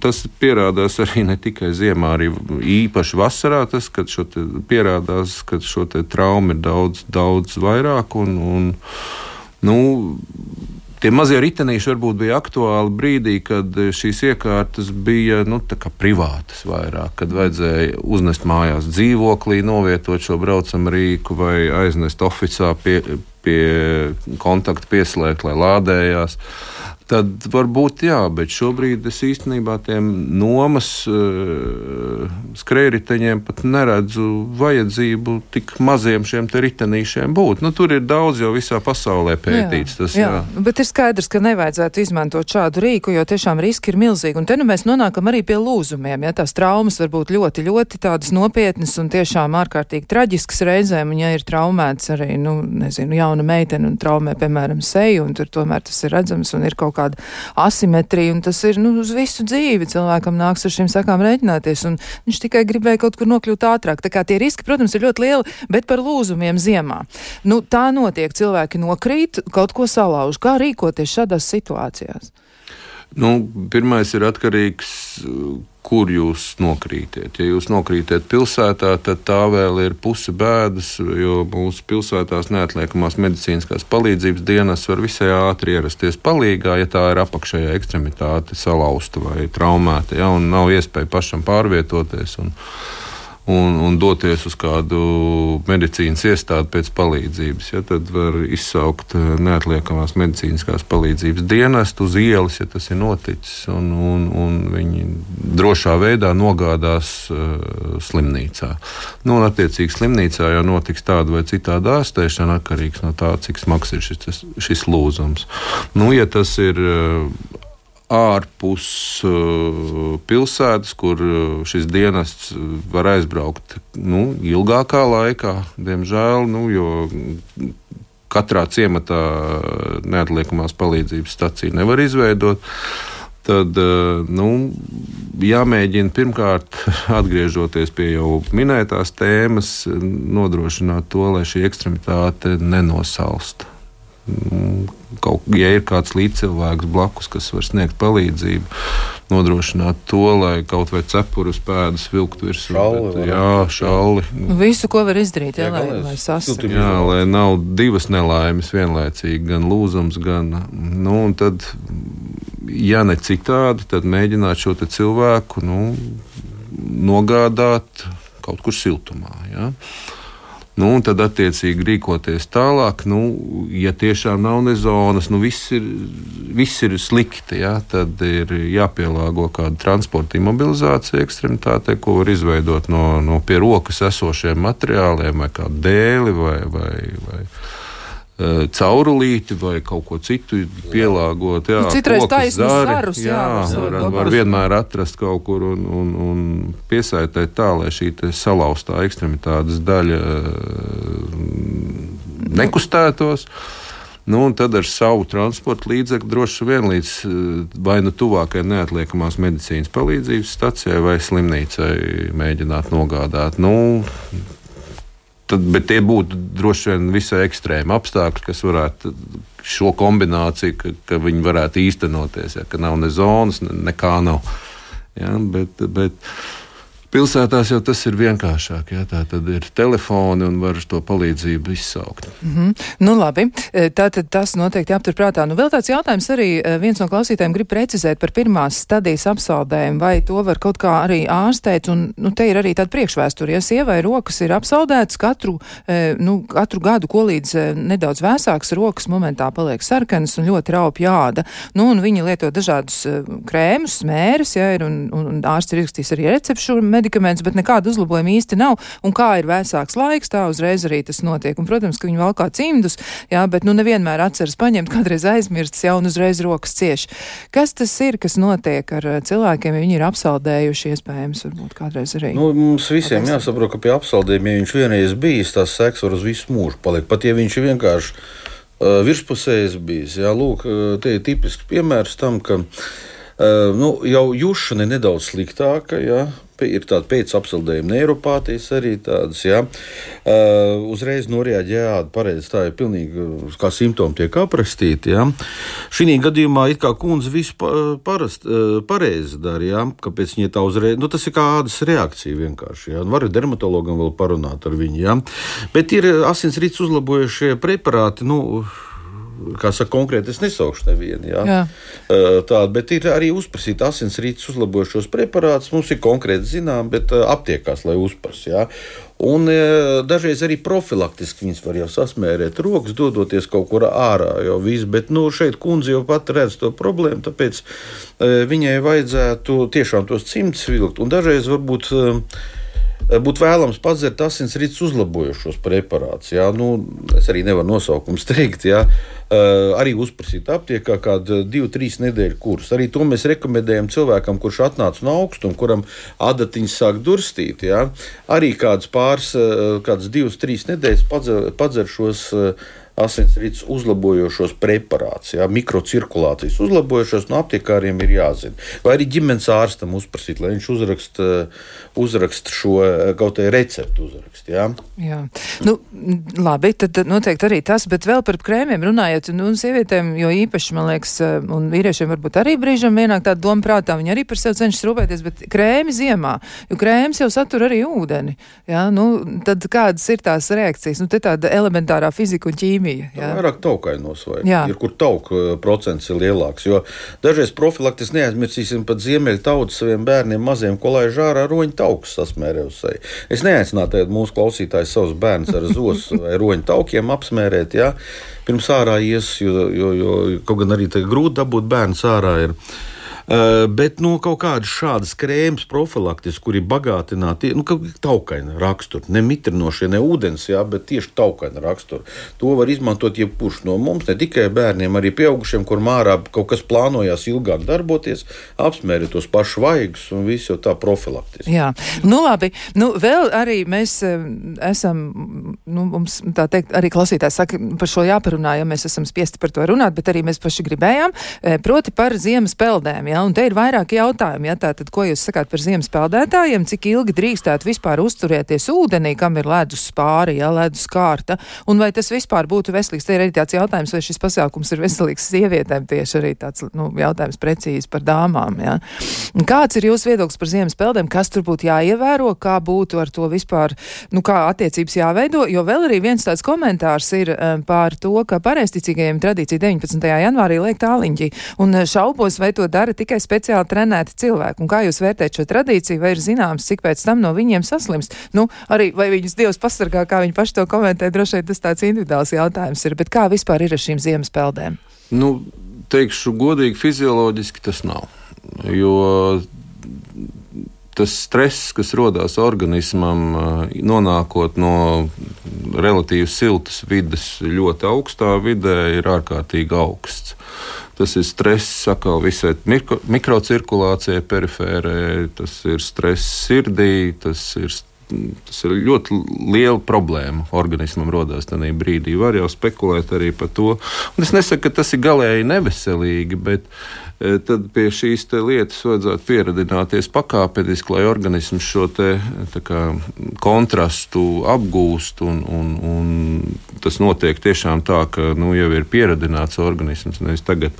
tas pierādās arī ne tikai ziemā, arī īpaši vasarā. Tas, šo pierādās, ka šo traumu ir daudz, daudz vairāk. Un, un, nu, Tie mazie ritenīši varbūt bija aktuāli brīdī, kad šīs iekārtas bija nu, privātas vairāk, kad vajadzēja uznest mājās dzīvoklī, novietot šo braucamu rīku vai aiznest oficiālā pie, pie kontakta pieslēgt, lai lādējās. Tad varbūt jā, bet šobrīd es īstenībā tiem nomas uh, skrējriteņiem pat neredzu vajadzību tik maziem šiem ritenīšiem būt. Nu, tur ir daudz jau visā pasaulē pētīts. Jā, tas, jā. jā. Bet ir skaidrs, ka nevajadzētu izmantot šādu rīku, jo tiešām riski ir milzīgi. Un te nu mēs nonākam arī pie lūzumiem. Ja tās traumas var būt ļoti, ļoti tādas nopietnas un tiešām ārkārtīgi traģiskas reizēm. Un ja ir traumēts arī, nu, nezinu, jauna meitene un traumē, piemēram, seju, un tur tomēr tas ir redzams un ir kaut kā kāda asimetrija, un tas ir nu, uz visu dzīvi. Cilvēkam nāks ar šīm sakām rēķināties, un viņš tikai gribēja kaut kur nokļūt ātrāk. Tā kā tie riski, protams, ir ļoti lieli, bet par lūzumiem ziemā. Nu, tā notiek, cilvēki nokrīt, kaut ko salauž. Kā rīkoties šādās situācijās? Nu, pirmais ir atkarīgs kur jūs nokrītiet. Ja jūs nokrītiet pilsētā, tad tā vēl ir puse bēdas, jo mūsu pilsētās neatliekamās medicīniskās palīdzības dienas var visai ātri ierasties palīgā, ja tā ir apakšējā ekstremitāte salauzta vai traumēta, ja, un nav iespēja pašam pārvietoties. Un, un, un doties uz kādu medicīnas iestādi pēc palīdzības. Ja, tad var izsaukt eh, neatliekamās medicīniskās palīdzības dienestu uz ielas, ja tas ir noticis, un, un, un viņi drošā veidā nogādās uh, slimnīcā. Nu, un, attiecīgi, slimnīcā jau notiks tāda vai citāda ārstēšana atkarīgs no tā, cik smags ir šis, šis lūzums. Nu, ja tas ir uh, ārpus uh, pilsētas, kur uh, šis dienests var aizbraukt nu, ilgākā laikā, diemžēl, nu, katrā ciematā neatliekamās palīdzības stacija nevar izveidot. Tad uh, nu, jāmēģina pirmkārt, atgriežoties pie jau minētās tēmas, nodrošināt to, lai šī ekstremitāte nenosalst kaut, ja ir kāds līdzcilvēks blakus, kas var sniegt palīdzību, nodrošināt to, lai kaut vai cepurus pēdas vilkt virsū. Šalli, jā, šalli. Nu, visu, ko var izdarīt, jā, jā lai, lai sasniegtu. Jā, lai nav divas nelaimes vienlaicīgi, gan lūzums, gan. Nu, tad, ja ne citādi, tad mēģināt šo cilvēku nu, nogādāt kaut kur siltumā. Ja? Nu, un tad, attiecīgi, rīkoties tālāk. Nu, ja tiešām nav ne zonas, nu, viss, ir, viss ir slikti, ja, tad ir jāpielāgo kāda transporta imobilizācija ekstremitātei, ko var izveidot no, no pie rokas esošiem materiāliem, vai kādu dēli vai, vai, vai caurulīti vai kaut ko citu pielāgot. Jā, nu, citreiz taisnība zarus, jā, jā, var, var vienmēr atrast kaut kur un, un, un piesaistīt tā, lai šī salauztā ekstremitātes daļa eh, nekustētos. Nu, un tad ar savu transporta līdzekli droši vien līdz eh, vai nu tuvākajai neatliekamās medicīnas palīdzības stacijai vai slimnīcai mēģināt nogādāt. Nu, Tad, bet tie būtu droši vien visai ekstrēmi apstākļi, kas varētu šo kombināciju, ka, ka viņi varētu īstenoties, ja, ka nav ne zonas, ne, nekā nav. Ja, bet, bet, Pilsētās jau tas ir vienkāršāk. Jā, tā tad ir telefoni un var to palīdzību izsaukt. Mm -hmm. Nu, labi, e, tā tad tas noteikti jāapturprātā. Nu, vēl tāds jautājums arī e, viens no klausītājiem grib precizēt par pirmās stadijas apsaldējumu, vai to var kaut kā arī ārstēt. Un, nu, te ir arī tāda priekšvēsture, ja sievai rokas ir apsaldētas katru, e, nu, katru gadu, ko līdz nedaudz vēsāks rokas momentā paliek sarkanas un ļoti raupi jāda. Nu, un viņi lieto dažādus krēmus, smēres, ja ir, un, un ārsts ir izrakstījis arī recepšu medikaments, bet nekāda uzlabojuma īsti nav. Un kā ir vēsāks laiks, tā uzreiz arī tas notiek. Un, protams, ka viņi vēl kā cimdus, jā, bet nu nevienmēr atceras paņemt, kādreiz aizmirstas jau un uzreiz rokas cieši. Kas tas ir, kas notiek ar eh, cilvēkiem, ja viņi ir apsaldējuši, iespējams, varbūt kādreiz arī? Nu, mums visiem Pateiks. jāsaprot, ka pie apsaldējuma, ja viņš vienreiz bijis, tas seks var uz visu mūžu palikt. Pat ja viņš ir vienkārši uh, virspusējs bijis. Jā, lūk, te ir tipisks piemērs tam, ka uh, nu, jau jušana ir nedaudz sliktāka. Jā, ir tāda pēcapsildījuma neiropātijas arī tādas. Ja. Uh, uzreiz noreaģēja pareizi, tā ir pilnīgi kā simptomi tiek aprakstīti. Ja. Šī gadījumā it kā kundze visu parast, pareizi dara, ja, kāpēc viņa tā uzreiz, nu tas ir kā ādas reakcija vienkārši. Ja. Var dermatologam vēl parunāt ar viņu. Ja. Bet ir asinsrīts uzlabojušie preparāti. Nu, kā saka, konkrēti es nesaukšu nevienu. Jā. Jā. Tāda, bet ir arī uzprasīta asinsrītas uzlabojošos preparātus. Mums ir konkrēti zinām, bet aptiekās, lai uzprasa. Un dažreiz arī profilaktiski viņas var jau sasmērēt rokas, dodoties kaut kur ārā. Jau viss, bet nu, šeit kundze jau pat redz to problēmu, tāpēc viņai vajadzētu tiešām tos cimtus vilkt. Un dažreiz varbūt būtu vēlams padzert asinsrites uzlabojošos preparātus. Nu, es arī nevaru nosaukums teikt. Jā. Uh, arī uzprasīt aptiekā kādu divu, trīs nedēļu kursu. Arī to mēs rekomendējam cilvēkam, kurš atnāca no augstuma, kuram adatiņas sāk durstīt. Jā. Arī kādas pāris, kādas divas, trīs nedēļas padzer, padzer šos uh, asinsrites uzlabojošos preparātus, ja, mikrocirkulācijas uzlabojošos, no aptiekāriem ir jāzina. Vai arī ģimenes ārstam uzprasīt, lai viņš uzraksta uzrakst šo kaut kādu recepti. Uzrakst, ja. Jā, nu, labi, tad noteikti arī tas, bet vēl par krēmiem runājot, nu, sievietēm, jo īpaši, man liekas, un vīriešiem varbūt arī brīžam vienāk tāda doma prātā, viņi arī par sevi cenšas rūpēties, bet krēmi ziemā, jo krēms jau satur arī ūdeni. Ja, nu, tad kādas ir tās reakcijas? Nu, te tāda elementārā fizika un ķīmija ķīmija. Jā. Vairāk taukainos vai jā. ir, kur tauku uh, procents ir lielāks. Jo dažreiz profilaktis neaizmirsīsim pat ziemeļu tautu saviem bērniem maziem, ko lai žārā roņu taukus sasmērē uz seju. Es neaicinātu mūsu klausītājus savus bērnus ar zos vai roņu taukiem apsmērēt. Jā. Pirms ārā ies, jo, jo, jo kaut gan arī grūti dabūt bērnu ārā. Ir. Uh, bet no nu, kaut kādas šādas krēmas profilaktiski, kur ir bagātināti, nu, taukaina rakstura, ne mitrinošie, ne ūdens, jā, bet tieši taukaina rakstura. To var izmantot jebkurš no mums, ne tikai bērniem, arī pieaugušiem, kur mārā kaut kas plānojās ilgāk darboties, apsmēri tos pašus vaigus un visu tā profilaktiski. Jā, nu labi, nu vēl arī mēs uh, esam, nu mums tā teikt, arī klausītājs saka, par šo jāparunā, ja mēs esam spiesti par to runāt, bet arī mēs paši gribējām, uh, proti par ziemas peldēm. Ja? Un te ir vairāki jautājumi. Ja? Tātad, ko jūs sakāt par ziemas peldētājiem? Cik ilgi drīkstētu vispār uzturēties ūdenī, kam ir ledus spāri, ja ledus kārta? Un vai tas vispār būtu veselīgs? Te ir arī tāds jautājums, vai šis pasākums ir veselīgs sievietēm tieši arī tāds nu, jautājums precīzi par dāmām. Ja? Kāds ir jūsu viedoklis par ziemas peldēm? Kas tur būtu jāievēro? Kā būtu ar to vispār, nu kā attiecības jāveido? Jo vēl arī viens tāds komentārs ir um, par to, ka pareisticīgajiem tradīcija 19. janvārī liek tāliņķi un šaubos, vai to dara tikai speciāli trenēti cilvēki. Un kā jūs vērtējat šo tradīciju, vai ir zināms, cik pēc tam no viņiem saslimst? Nu, arī vai viņus Dievs pasargā, kā viņi paši to komentē, droši vien tas tāds individuāls jautājums ir. Bet kā vispār ir ar šīm ziemas peldēm? Nu, teikšu godīgi, fizioloģiski tas nav. Jo tas stress, kas rodas organismam, nonākot no relatīvi siltas vidas ļoti augstā vidē, ir ārkārtīgi augsts. Tas ir stress atkal visai mikro, mikrocirkulācijai, perifērē, tas ir stress sirdī, tas ir tas ir ļoti liela problēma. Organismam radās tajā brīdī. Var jau spekulēt arī par to. Un es nesaku, ka tas ir galēji neveselīgi, bet tad pie šīs lietas vajadzētu pieradināties pakāpeniski, lai organisms šo te, kā, kontrastu apgūst. Un, un, un tas notiek tiešām tā, ka nu, jau ir pieradināts organisms. Nevis tagad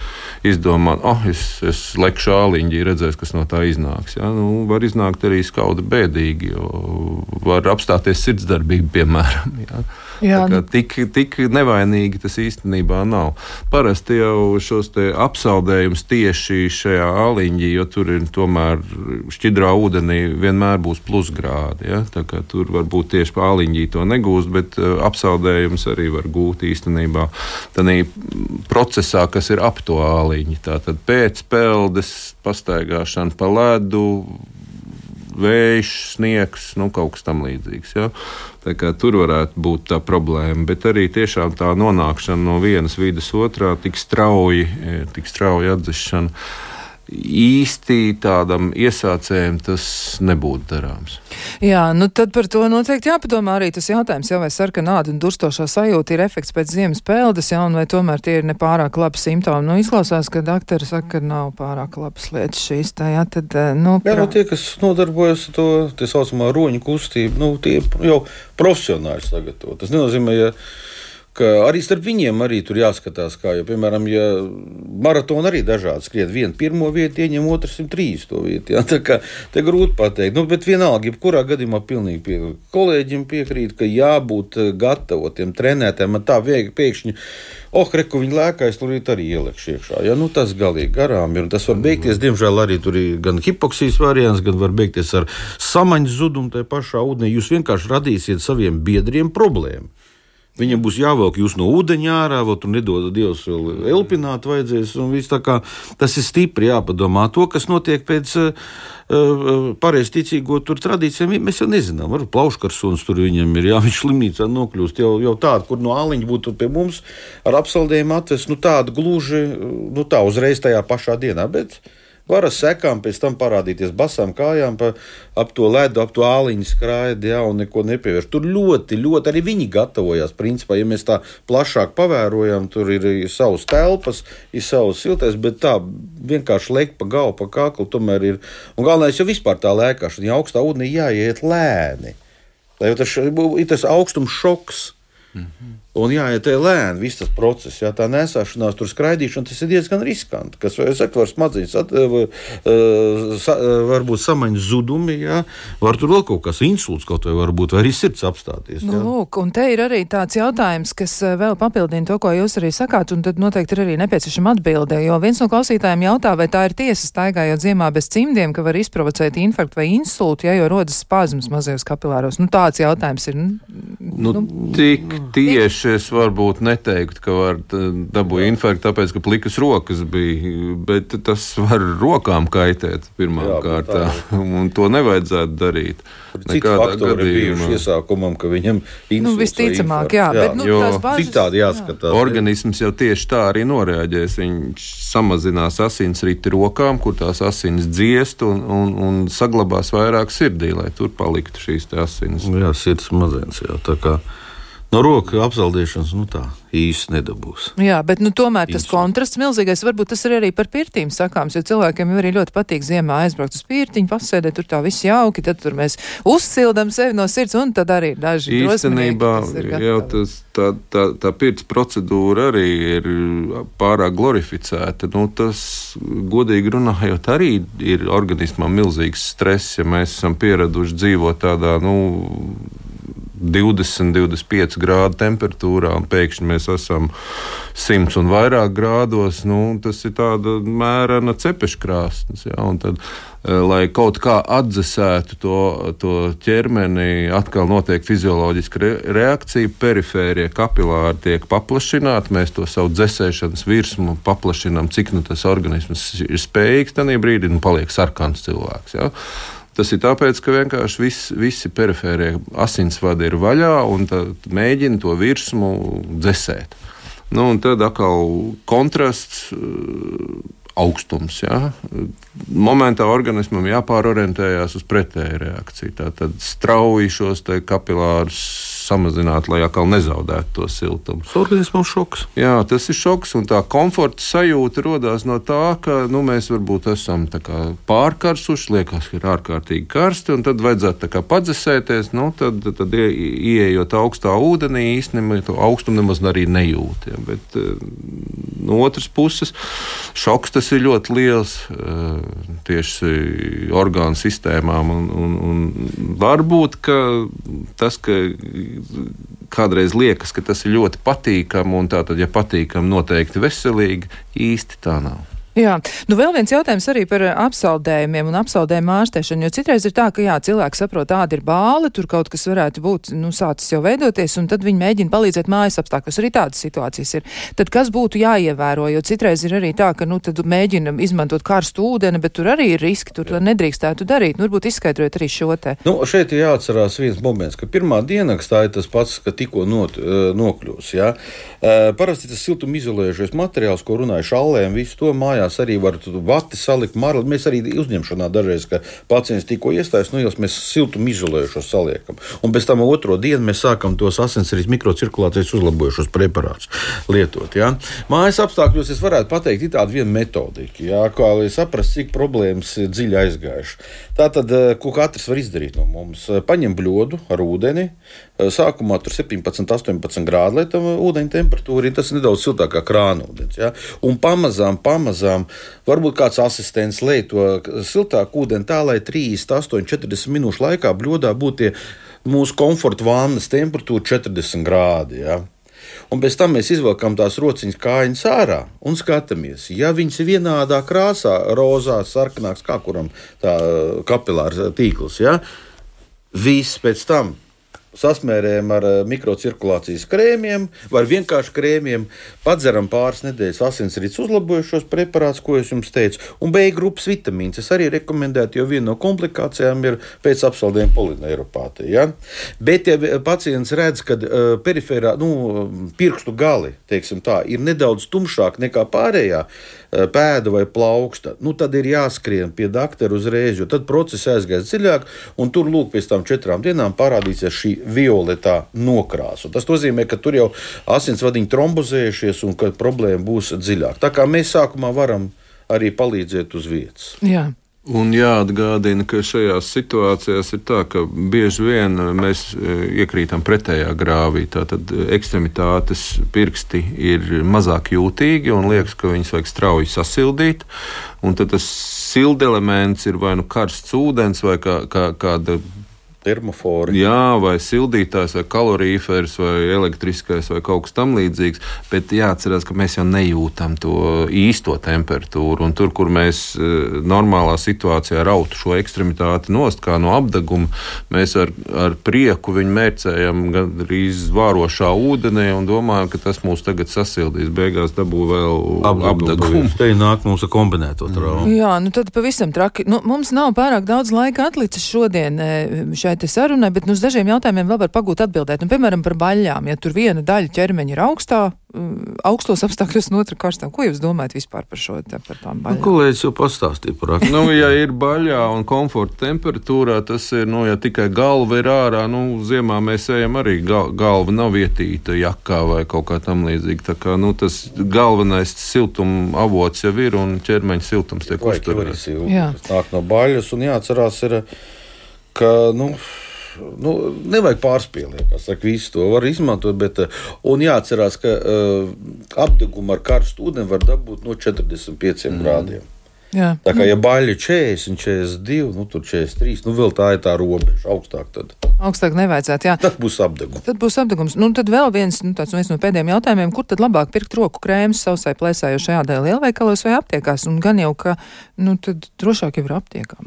izdomāt, ah, oh, es, es lekšu āliņģi, redzēs, kas no tā iznāks. Ja? Nu, var iznākt arī skauda bēdīgi, jo var apstāties sirdsdarbība, piemēram. Ja? Tik, tik nevainīgi tas īstenībā nav. Parasti jau šos apsaldējumus tieši šajā aliņģī, jo tur ir tomēr šķidrā ūdenī vienmēr būs plusgrādi. Ja? Tur varbūt tieši pa aliņģī to negūst, bet uh, apsaldējums arī var gūt īstenībā tādā procesā, kas ir ap to aliņu. Tātad pēc peldes pastaigāšana pa ledu vējš, sniegs, nu, kaut kas tam līdzīgs. Ja? Tur varētu būt tā problēma, bet arī tiešām tā nonākšana no vienas vidas otrā tik strauji, e, tik strauji atdzišana īsti tādam iesācējam tas nebūtu darāms. Jā, nu tad par to noteikti jāpadomā arī tas jautājums, jau vai sarkanāda un durstošā sajūta ir efekts pēc ziemas peldes, jā, un vai tomēr tie ir nepārāk labi simptomi. Nu, izklausās, ka doktori saka, ka nav pārāk labas lietas šīs, tā jā, tad, eh, nu. Jā, nu tie, kas nodarbojas ar to, tie saucamā roņu kustību, nu, tie jau profesionāļi sagatavo. Tas nenozīmē, ja arī starp viņiem arī tur jāskatās, kā jau, piemēram, ja maratona arī dažādi skriet. Vienu pirmo vietu ieņem, otrs ir trīs to vietu. Jā, tā kā te grūti pateikt. Nu, bet vienalga, jebkurā gadījumā pilnīgi pie, kolēģim piekrīt, ka jābūt eh, gatavotiem trenētiem. Man tā viegli pēkšņi. Oh, reku viņi lēkājas, tur arī ieliekšu iekšā. Ja, nu, tas galīgi garām ir. Tas var beigties, diemžēl, arī tur ir gan hipoksijas variants, gan var beigties ar samaņas zudumu tajā pašā ūdenī. Jūs vienkārši radīsiet saviem biedriem problēmu. Viņam būs jāvelk jūs no ūdeņa ārā, vai tur nedod Dievs vēl elpināt vajadzēs. Kā, tas ir stipri jāpadomā. To, kas notiek pēc uh, pareizticīgo tradīcijām, mēs jau nezinām. Varbūt plauškarsuns tur viņam ir, jā, viņš slimnīcā nokļūst jau, jau tādu, kur no āliņa būtu pie mums ar apsaldējumu atvest, nu tādu gluži, nu tā uzreiz tajā pašā dienā. Bet, var ar sekām pēc tam parādīties basām kājām, pa, ap to ledu, ap to āliņu skraidi, jā, un neko nepievērš. Tur ļoti, ļoti arī viņi gatavojās. Principā, ja mēs tā plašāk pavērojam, tur ir savas telpas, ir savas siltais, bet tā vienkārši lekt pa galvu, pa kaklu, tomēr ir. Un galvenais jau vispār tā lēkāšana, ja augstā ūdenī jāiet lēni. Lai tas ir tas augstums šoks. Mm -hmm. Un jāiet lēni, viss tas process, jā, tā nesāšanās, tur skraidīšana, tas ir diezgan riskanti. Kas vai saka, var smadzenes, at, sa, varbūt samaņas zudumi, jā, var tur vēl kaut kas insults, kaut vai varbūt vai arī sirds apstāties. Jā. Nu, lūk, un te ir arī tāds jautājums, kas vēl papildina to, ko jūs arī sakāt, un tad noteikti ir arī nepieciešama atbilde, jo viens no klausītājiem jautā, vai tā ir tiesa staigājot ziemā bez cimdiem, ka var izprovocēt infarktu vai insultu, ja jau rodas spāzmas mazajos kapilāros. Nu, tāds jautājums ir. Nu, nu, tik tieši tieši es varbūt neteiktu, ka var dabūt infarktu, tāpēc, ka plikas rokas bija, bet tas var rokām kaitēt pirmā Jā, kārtā, un to nevajadzētu darīt. Citi faktori ir bijuši iesākumam, ka viņam ir nu, visticamāk, jā, jā, bet nu, bāžas, citādi jāskatās. Organisms jau tieši tā arī noreaģēs. Viņš samazinās asinsriti rokām, kur tās asins dziest un, un, un saglabās vairāk sirdī, lai tur paliktu šīs asins. Jā, sirds mazens jau tā kā no roka apsaldēšanas, nu tā īsti nedabūs. Jā, bet nu, tomēr tas kontrasts milzīgais, varbūt tas ir arī par pirtīm sakāms, jo cilvēkiem jau arī ļoti patīk ziemā aizbraukt uz pirtiņu, pasēdēt, tur tā viss jauki, tad tur mēs uzsildam sevi no sirds, un tad arī daži īstenībā jau tas, tā, tā, tā pirts procedūra arī ir pārāk glorificēta. Nu, tas, godīgi runājot, arī ir organismam milzīgs stress, ja mēs esam pieraduši dzīvot tādā, nu, 20, 25 grādu temperatūrā, un pēkšņi mēs esam 100 un vairāk grādos. Nu, tas ir tāds mērena cepeškrāsnes. Ja, tad, eh, lai kaut kā atdzesētu to, to ķermeni, atkal notiek fizioloģiska re reakcija. Perifērie kapilāri tiek paplašināti, mēs to savu dzēsēšanas virsmu paplašinām, cik nu tas organisms ir spējīgs. Tajā brīdī nu, paliek sarkans cilvēks. Ja. Tas ir tāpēc, ka vienkārši vis, visi perifērie asinsvadi ir vaļā un mēģina to virsmu dzēsēt. Nu, tad atkal kontrasts. Uh, augstums. Ja? Momentā organismam jāpārorientējas uz pretēju reakciju. Tātad strauji šos kapilārus samazināt, lai atkal nezaudētu to siltumu. Organismam šoks. Jā, tas ir šoks, un tā komforta sajūta radās no tā, ka nu, mēs varbūt esam pārkarsuši, liekas, ka ir ārkārtīgi karsti, un tad vajadzētu padzesēties. Nu, tad, tad ie, ieejot augstā ūdenī, īstenībā to augstumu nemaz arī nejūt. Ja, bet eh, no otras puses, šoks tas ir ļoti liels eh, tieši orgānu sistēmām, un, un, un varbūt tas, ka kādreiz liekas, ka tas ir ļoti patīkami, un tā tad, ja patīkami, noteikti veselīgi, īsti tā nav. Jā, nu vēl viens jautājums arī par eh, apsaldējumiem un apsaldējumu ārstēšanu, jo citreiz ir tā, ka jā, cilvēks saprot, tāda ir bāle, tur kaut kas varētu būt, nu, sācis jau veidoties, un tad viņi mēģina palīdzēt mājas apstākļos. Arī tādas situācijas ir. Tad kas būtu jāievēro, jo citreiz ir arī tā, ka, nu, tad mēģina izmantot karstu ūdeni, bet tur arī ir riski, tur nedrīkstētu darīt. Nu, varbūt izskaidrojot arī šo te. Nu, šeit ir jāatcerās viens moments, ka pirmā dienakstā ir tas pats, ka tikko not, eh, nokļūs, jā. Uh, parasti tas siltum izolējušais materiāls, ko runāju šallēm, visu to mājā mājās arī var vati salikt marli. Mēs arī uzņemšanā dažreiz, kad pacients tikko iestājas, nu jau mēs siltumu izolējušos saliekam. Un pēc tam otro dienu mēs sākam tos asinsrites mikrocirkulācijas uzlabojušos preparātus lietot. Ja? Mājas apstākļos es varētu pateikt, ir tāda viena metodika, ja? kā lai saprastu, cik problēmas dziļi aizgājuši. Tā tad, eh, ko katrs var izdarīt no mums, paņem bļodu ar ūdeni. Eh, sākumā tur 17, 18 grādi, lai tam ūdeņa temperatūra ir tas nedaudz siltākā krāna ūdens. Ja? Un pamazām, pamazām, varbūt kāds asistents lej to siltāku ūdeni tā, lai 38, 40 minūšu laikā bļodā būtu mūsu komforta vannas temperatūra 40 grādi. Ja? Un pēc tam mēs izvelkam tās rociņas kājiņas ārā un skatāmies. Ja viņas ir vienādā krāsā, rozā, sarkanāks, kā kuram tā kapilāra tīkls, ja, viss pēc tam sasmērējam ar eh, mikrocirkulācijas krēmiem vai vienkārši krēmiem, padzeram pāris nedēļas asinsrites uzlabojušos preparātus, ko es jums teicu, un B grupas vitamīns. Es arī rekomendētu, jo viena no komplikācijām ir pēc apsaldējuma polineiropātija. Ja? Bet, ja pacients redz, ka uh, perifērā nu, pirkstu gali tā, ir nedaudz tumšāk nekā pārējā, uh, Eh, pēda vai plauksta, nu, tad ir jāskrien pie doktora uzreiz, jo tad process aizgājas dziļāk, un tur lūk, pēc tam četrām dienām parādīsies šī violetā nokrāsa. Tas nozīmē, ka tur jau asinsvadiņi trombozējušies un ka problēma būs dziļāka. Tā kā mēs sākumā varam arī palīdzēt uz vietas. Jā. Un jāatgādina, ka šajās situācijās ir tā, ka bieži vien mēs e, iekrītam pretējā grāvī. Tātad ekstremitātes pirksti ir mazāk jūtīgi un liekas, ka viņus vajag strauji sasildīt. Un tad tas sildelements ir vai nu karsts ūdens vai kā, kā, kāda termofori. Jā, vai sildītājs, vai kalorīfers, vai elektriskais, vai kaut kas tamlīdzīgs. Bet jāatcerās, ka mēs jau nejūtam to īsto temperatūru. Un tur, kur mēs e, normālā situācijā rautu šo ekstremitāti nost, kā no apgabala, mēs ar, ar prieku viņu mērcējam gandrīz vārošā ūdenī un domājam, ka tas mūs tagad sasildīs. Beigās dabū vēl apgabalu. Te nāk mums ar kombinēto traumu. Jā, nu tad pavisam traki. Nu, mums nav pārāk daudz laika atlicis šodien e, šai šai sarunai, bet nu, uz dažiem jautājumiem vēl var pagūt atbildēt. Nu, piemēram, par baļļām. Ja tur viena daļa ķermeņa ir augstā, augstos apstākļos, un otra karstā, ko jūs domājat vispār par šo te, par tām baļķiem? Nu, kolēģis jau pastāstīja par aktu. nu, ja ir baļā un komforta temperatūrā, tas ir, nu, ja tikai galva ir ārā, nu, ziemā mēs ejam arī gal, galva nav vietīta jakā vai kaut kā tam līdzīga. Tā kā, nu, tas galvenais siltuma avots jau ir un ķermeņa siltums tiek uzturēts. Tas nāk no baļas un jāatcerās ir ka nu, nu, nevajag pārspīlēt. Es saku, visu to var izmantot, bet jāatcerās, ka uh, apgabumu ar karstu ūdeni var dabūt no 45 mm. grādiem. Jā. Tā kā ja baļķi 40, 42, nu, tur 43, nu vēl tā ir tā robeža augstāk. Tad. Augstāk nevajadzētu, jā. Tad būs apdegums. Tad būs apdegums. Nu, tad vēl viens, nu, tāds, viens no pēdējiem jautājumiem, kur tad labāk pirkt roku krēmus sausai plēsājošai ādai lielveikalos vai aptiekās? Un gan jau, ka, nu, tad drošāk jau ir aptiekā.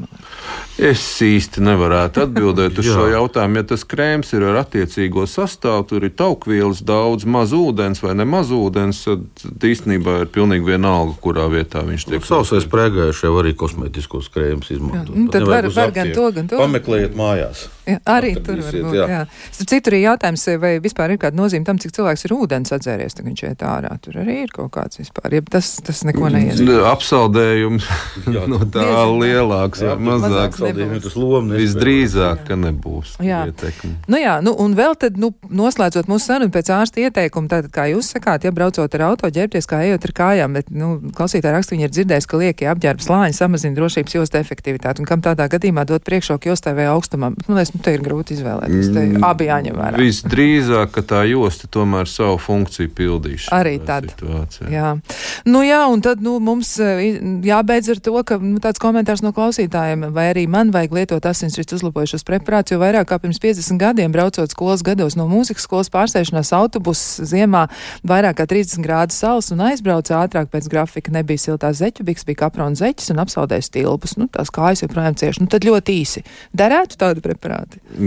Es īsti nevarētu atbildēt uz šo jautājumu. Ja tas krēms ir ar attiecīgo sastāvu, tur ir taukvielas daudz, maz ūdens vai ne maz ūdens, tad īstenībā ir pilnīgi vienalga, kurā vietā viņš tiek. Nu, sausais prēga pagājušajā jau arī kosmētiskos krēmus izmantot. Jā, nu, tad var, var gan to, gan to. Pameklējiet mājās. Jā, arī tur var būt. Jā. Jā. Starp citu, arī jautājums, vai vispār ir kāda nozīme tam, cik cilvēks ir ūdens atzēries, tad viņš iet ārā. Tur arī ir kaut kāds vispār. Ja tas, tas neko neies. Apsaldējums no tā Diezin, lielāks vai mazāks. Tas loma visdrīzāk, ka nebūs. Jā. Ietekmi. Nu jā, nu un vēl tad, nu, noslēdzot mūsu sarunu pēc ārsta ieteikuma, tad, kā jūs sakāt, ja braucot ar auto, ģērbties kā ejot ar kājām, bet, nu, klausītāji raksta, viņi ir dzirdējis, ka liekie apģērba slāņi samazina drošības jostu efektivitāti. Un kam tādā gadījumā dot priekšroku jostai vai augstumam? Nu, es, nu, te ir grūti izvēlēties. Te mm, abi jāņem vērā. Visdrīzāk, ka tā josta tomēr savu funkciju pildīs. Arī tad. Situācijā. Jā. Nu jā, un tad nu, mums eh, jābeidz ar to, ka nu, tāds komentārs no klausītājiem, vai arī man vajag lietot asinsrites uzlabojušos preparātus, jo vairāk kā pirms 50 gadiem braucot skolas gados no mūzikas skolas pārsēšanās autobusu ziemā vairāk kā 30 grādu sals un aizbrauca ātrāk pēc grafika, nebija siltās zeķu, biks bija kaprona zeķis un apsaldēja stilpus. Nu, tās kājas joprojām cieši. Nu, tad ļoti īsi. Derētu tādu preparātu?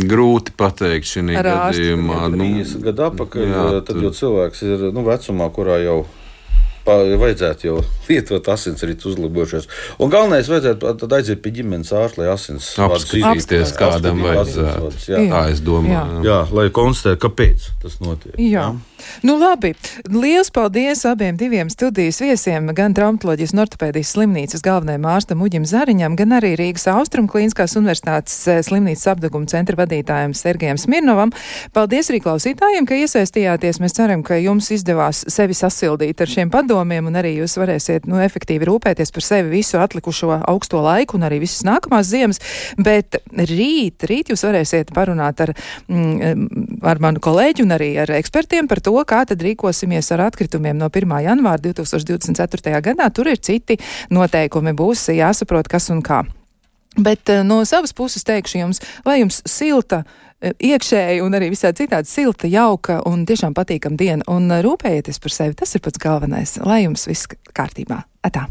Grūti pateikt šī gadījumā. Nu, gadu atpakaļ, jā, tad tur... jau cilvēks ir nu, vecumā, kurā jau vajadzētu jau lietot asinsrites uzlabojušos. Un galvenais, vajadzētu aiziet pie ģimenes ārsta, lai asins apskatīties, kādam vajadzētu. Jā. Tā es domāju. Jā, jā lai konstatētu, kāpēc tas notiek. Jā. jā. Nu, labi. Lielas paldies abiem diviem studijas viesiem, gan traumatoloģijas un ortopēdijas slimnīcas galvenajam ārstam Uģim Zariņam, gan arī Rīgas Austrum Klīniskās universitātes eh, slimnīcas apdeguma centra vadītājiem Sergejam Smirnovam. Paldies arī klausītājiem, ka iesaistījāties. Mēs ceram, ka jums izdevās sevi sasildīt ar šiem padomiem, un arī jūs varēsiet nu, efektīvi rūpēties par sevi visu atlikušo augsto laiku un arī visas nākamās ziemas. Bet rīt, rīt jūs varēsiet parunāt ar, mm, ar manu kolēģi un arī ar ekspertiem par to, to, kā tad rīkosimies ar atkritumiem no 1. janvāra 2024. gadā. Tur ir citi noteikumi, būs jāsaprot, kas un kā. Bet eh, no savas puses teikšu jums, lai jums silta eh, iekšēji un arī visādi citādi silta, jauka un tiešām patīkama diena. Un eh, rūpējieties par sevi, tas ir pats galvenais, lai jums viss kārtībā. Atā!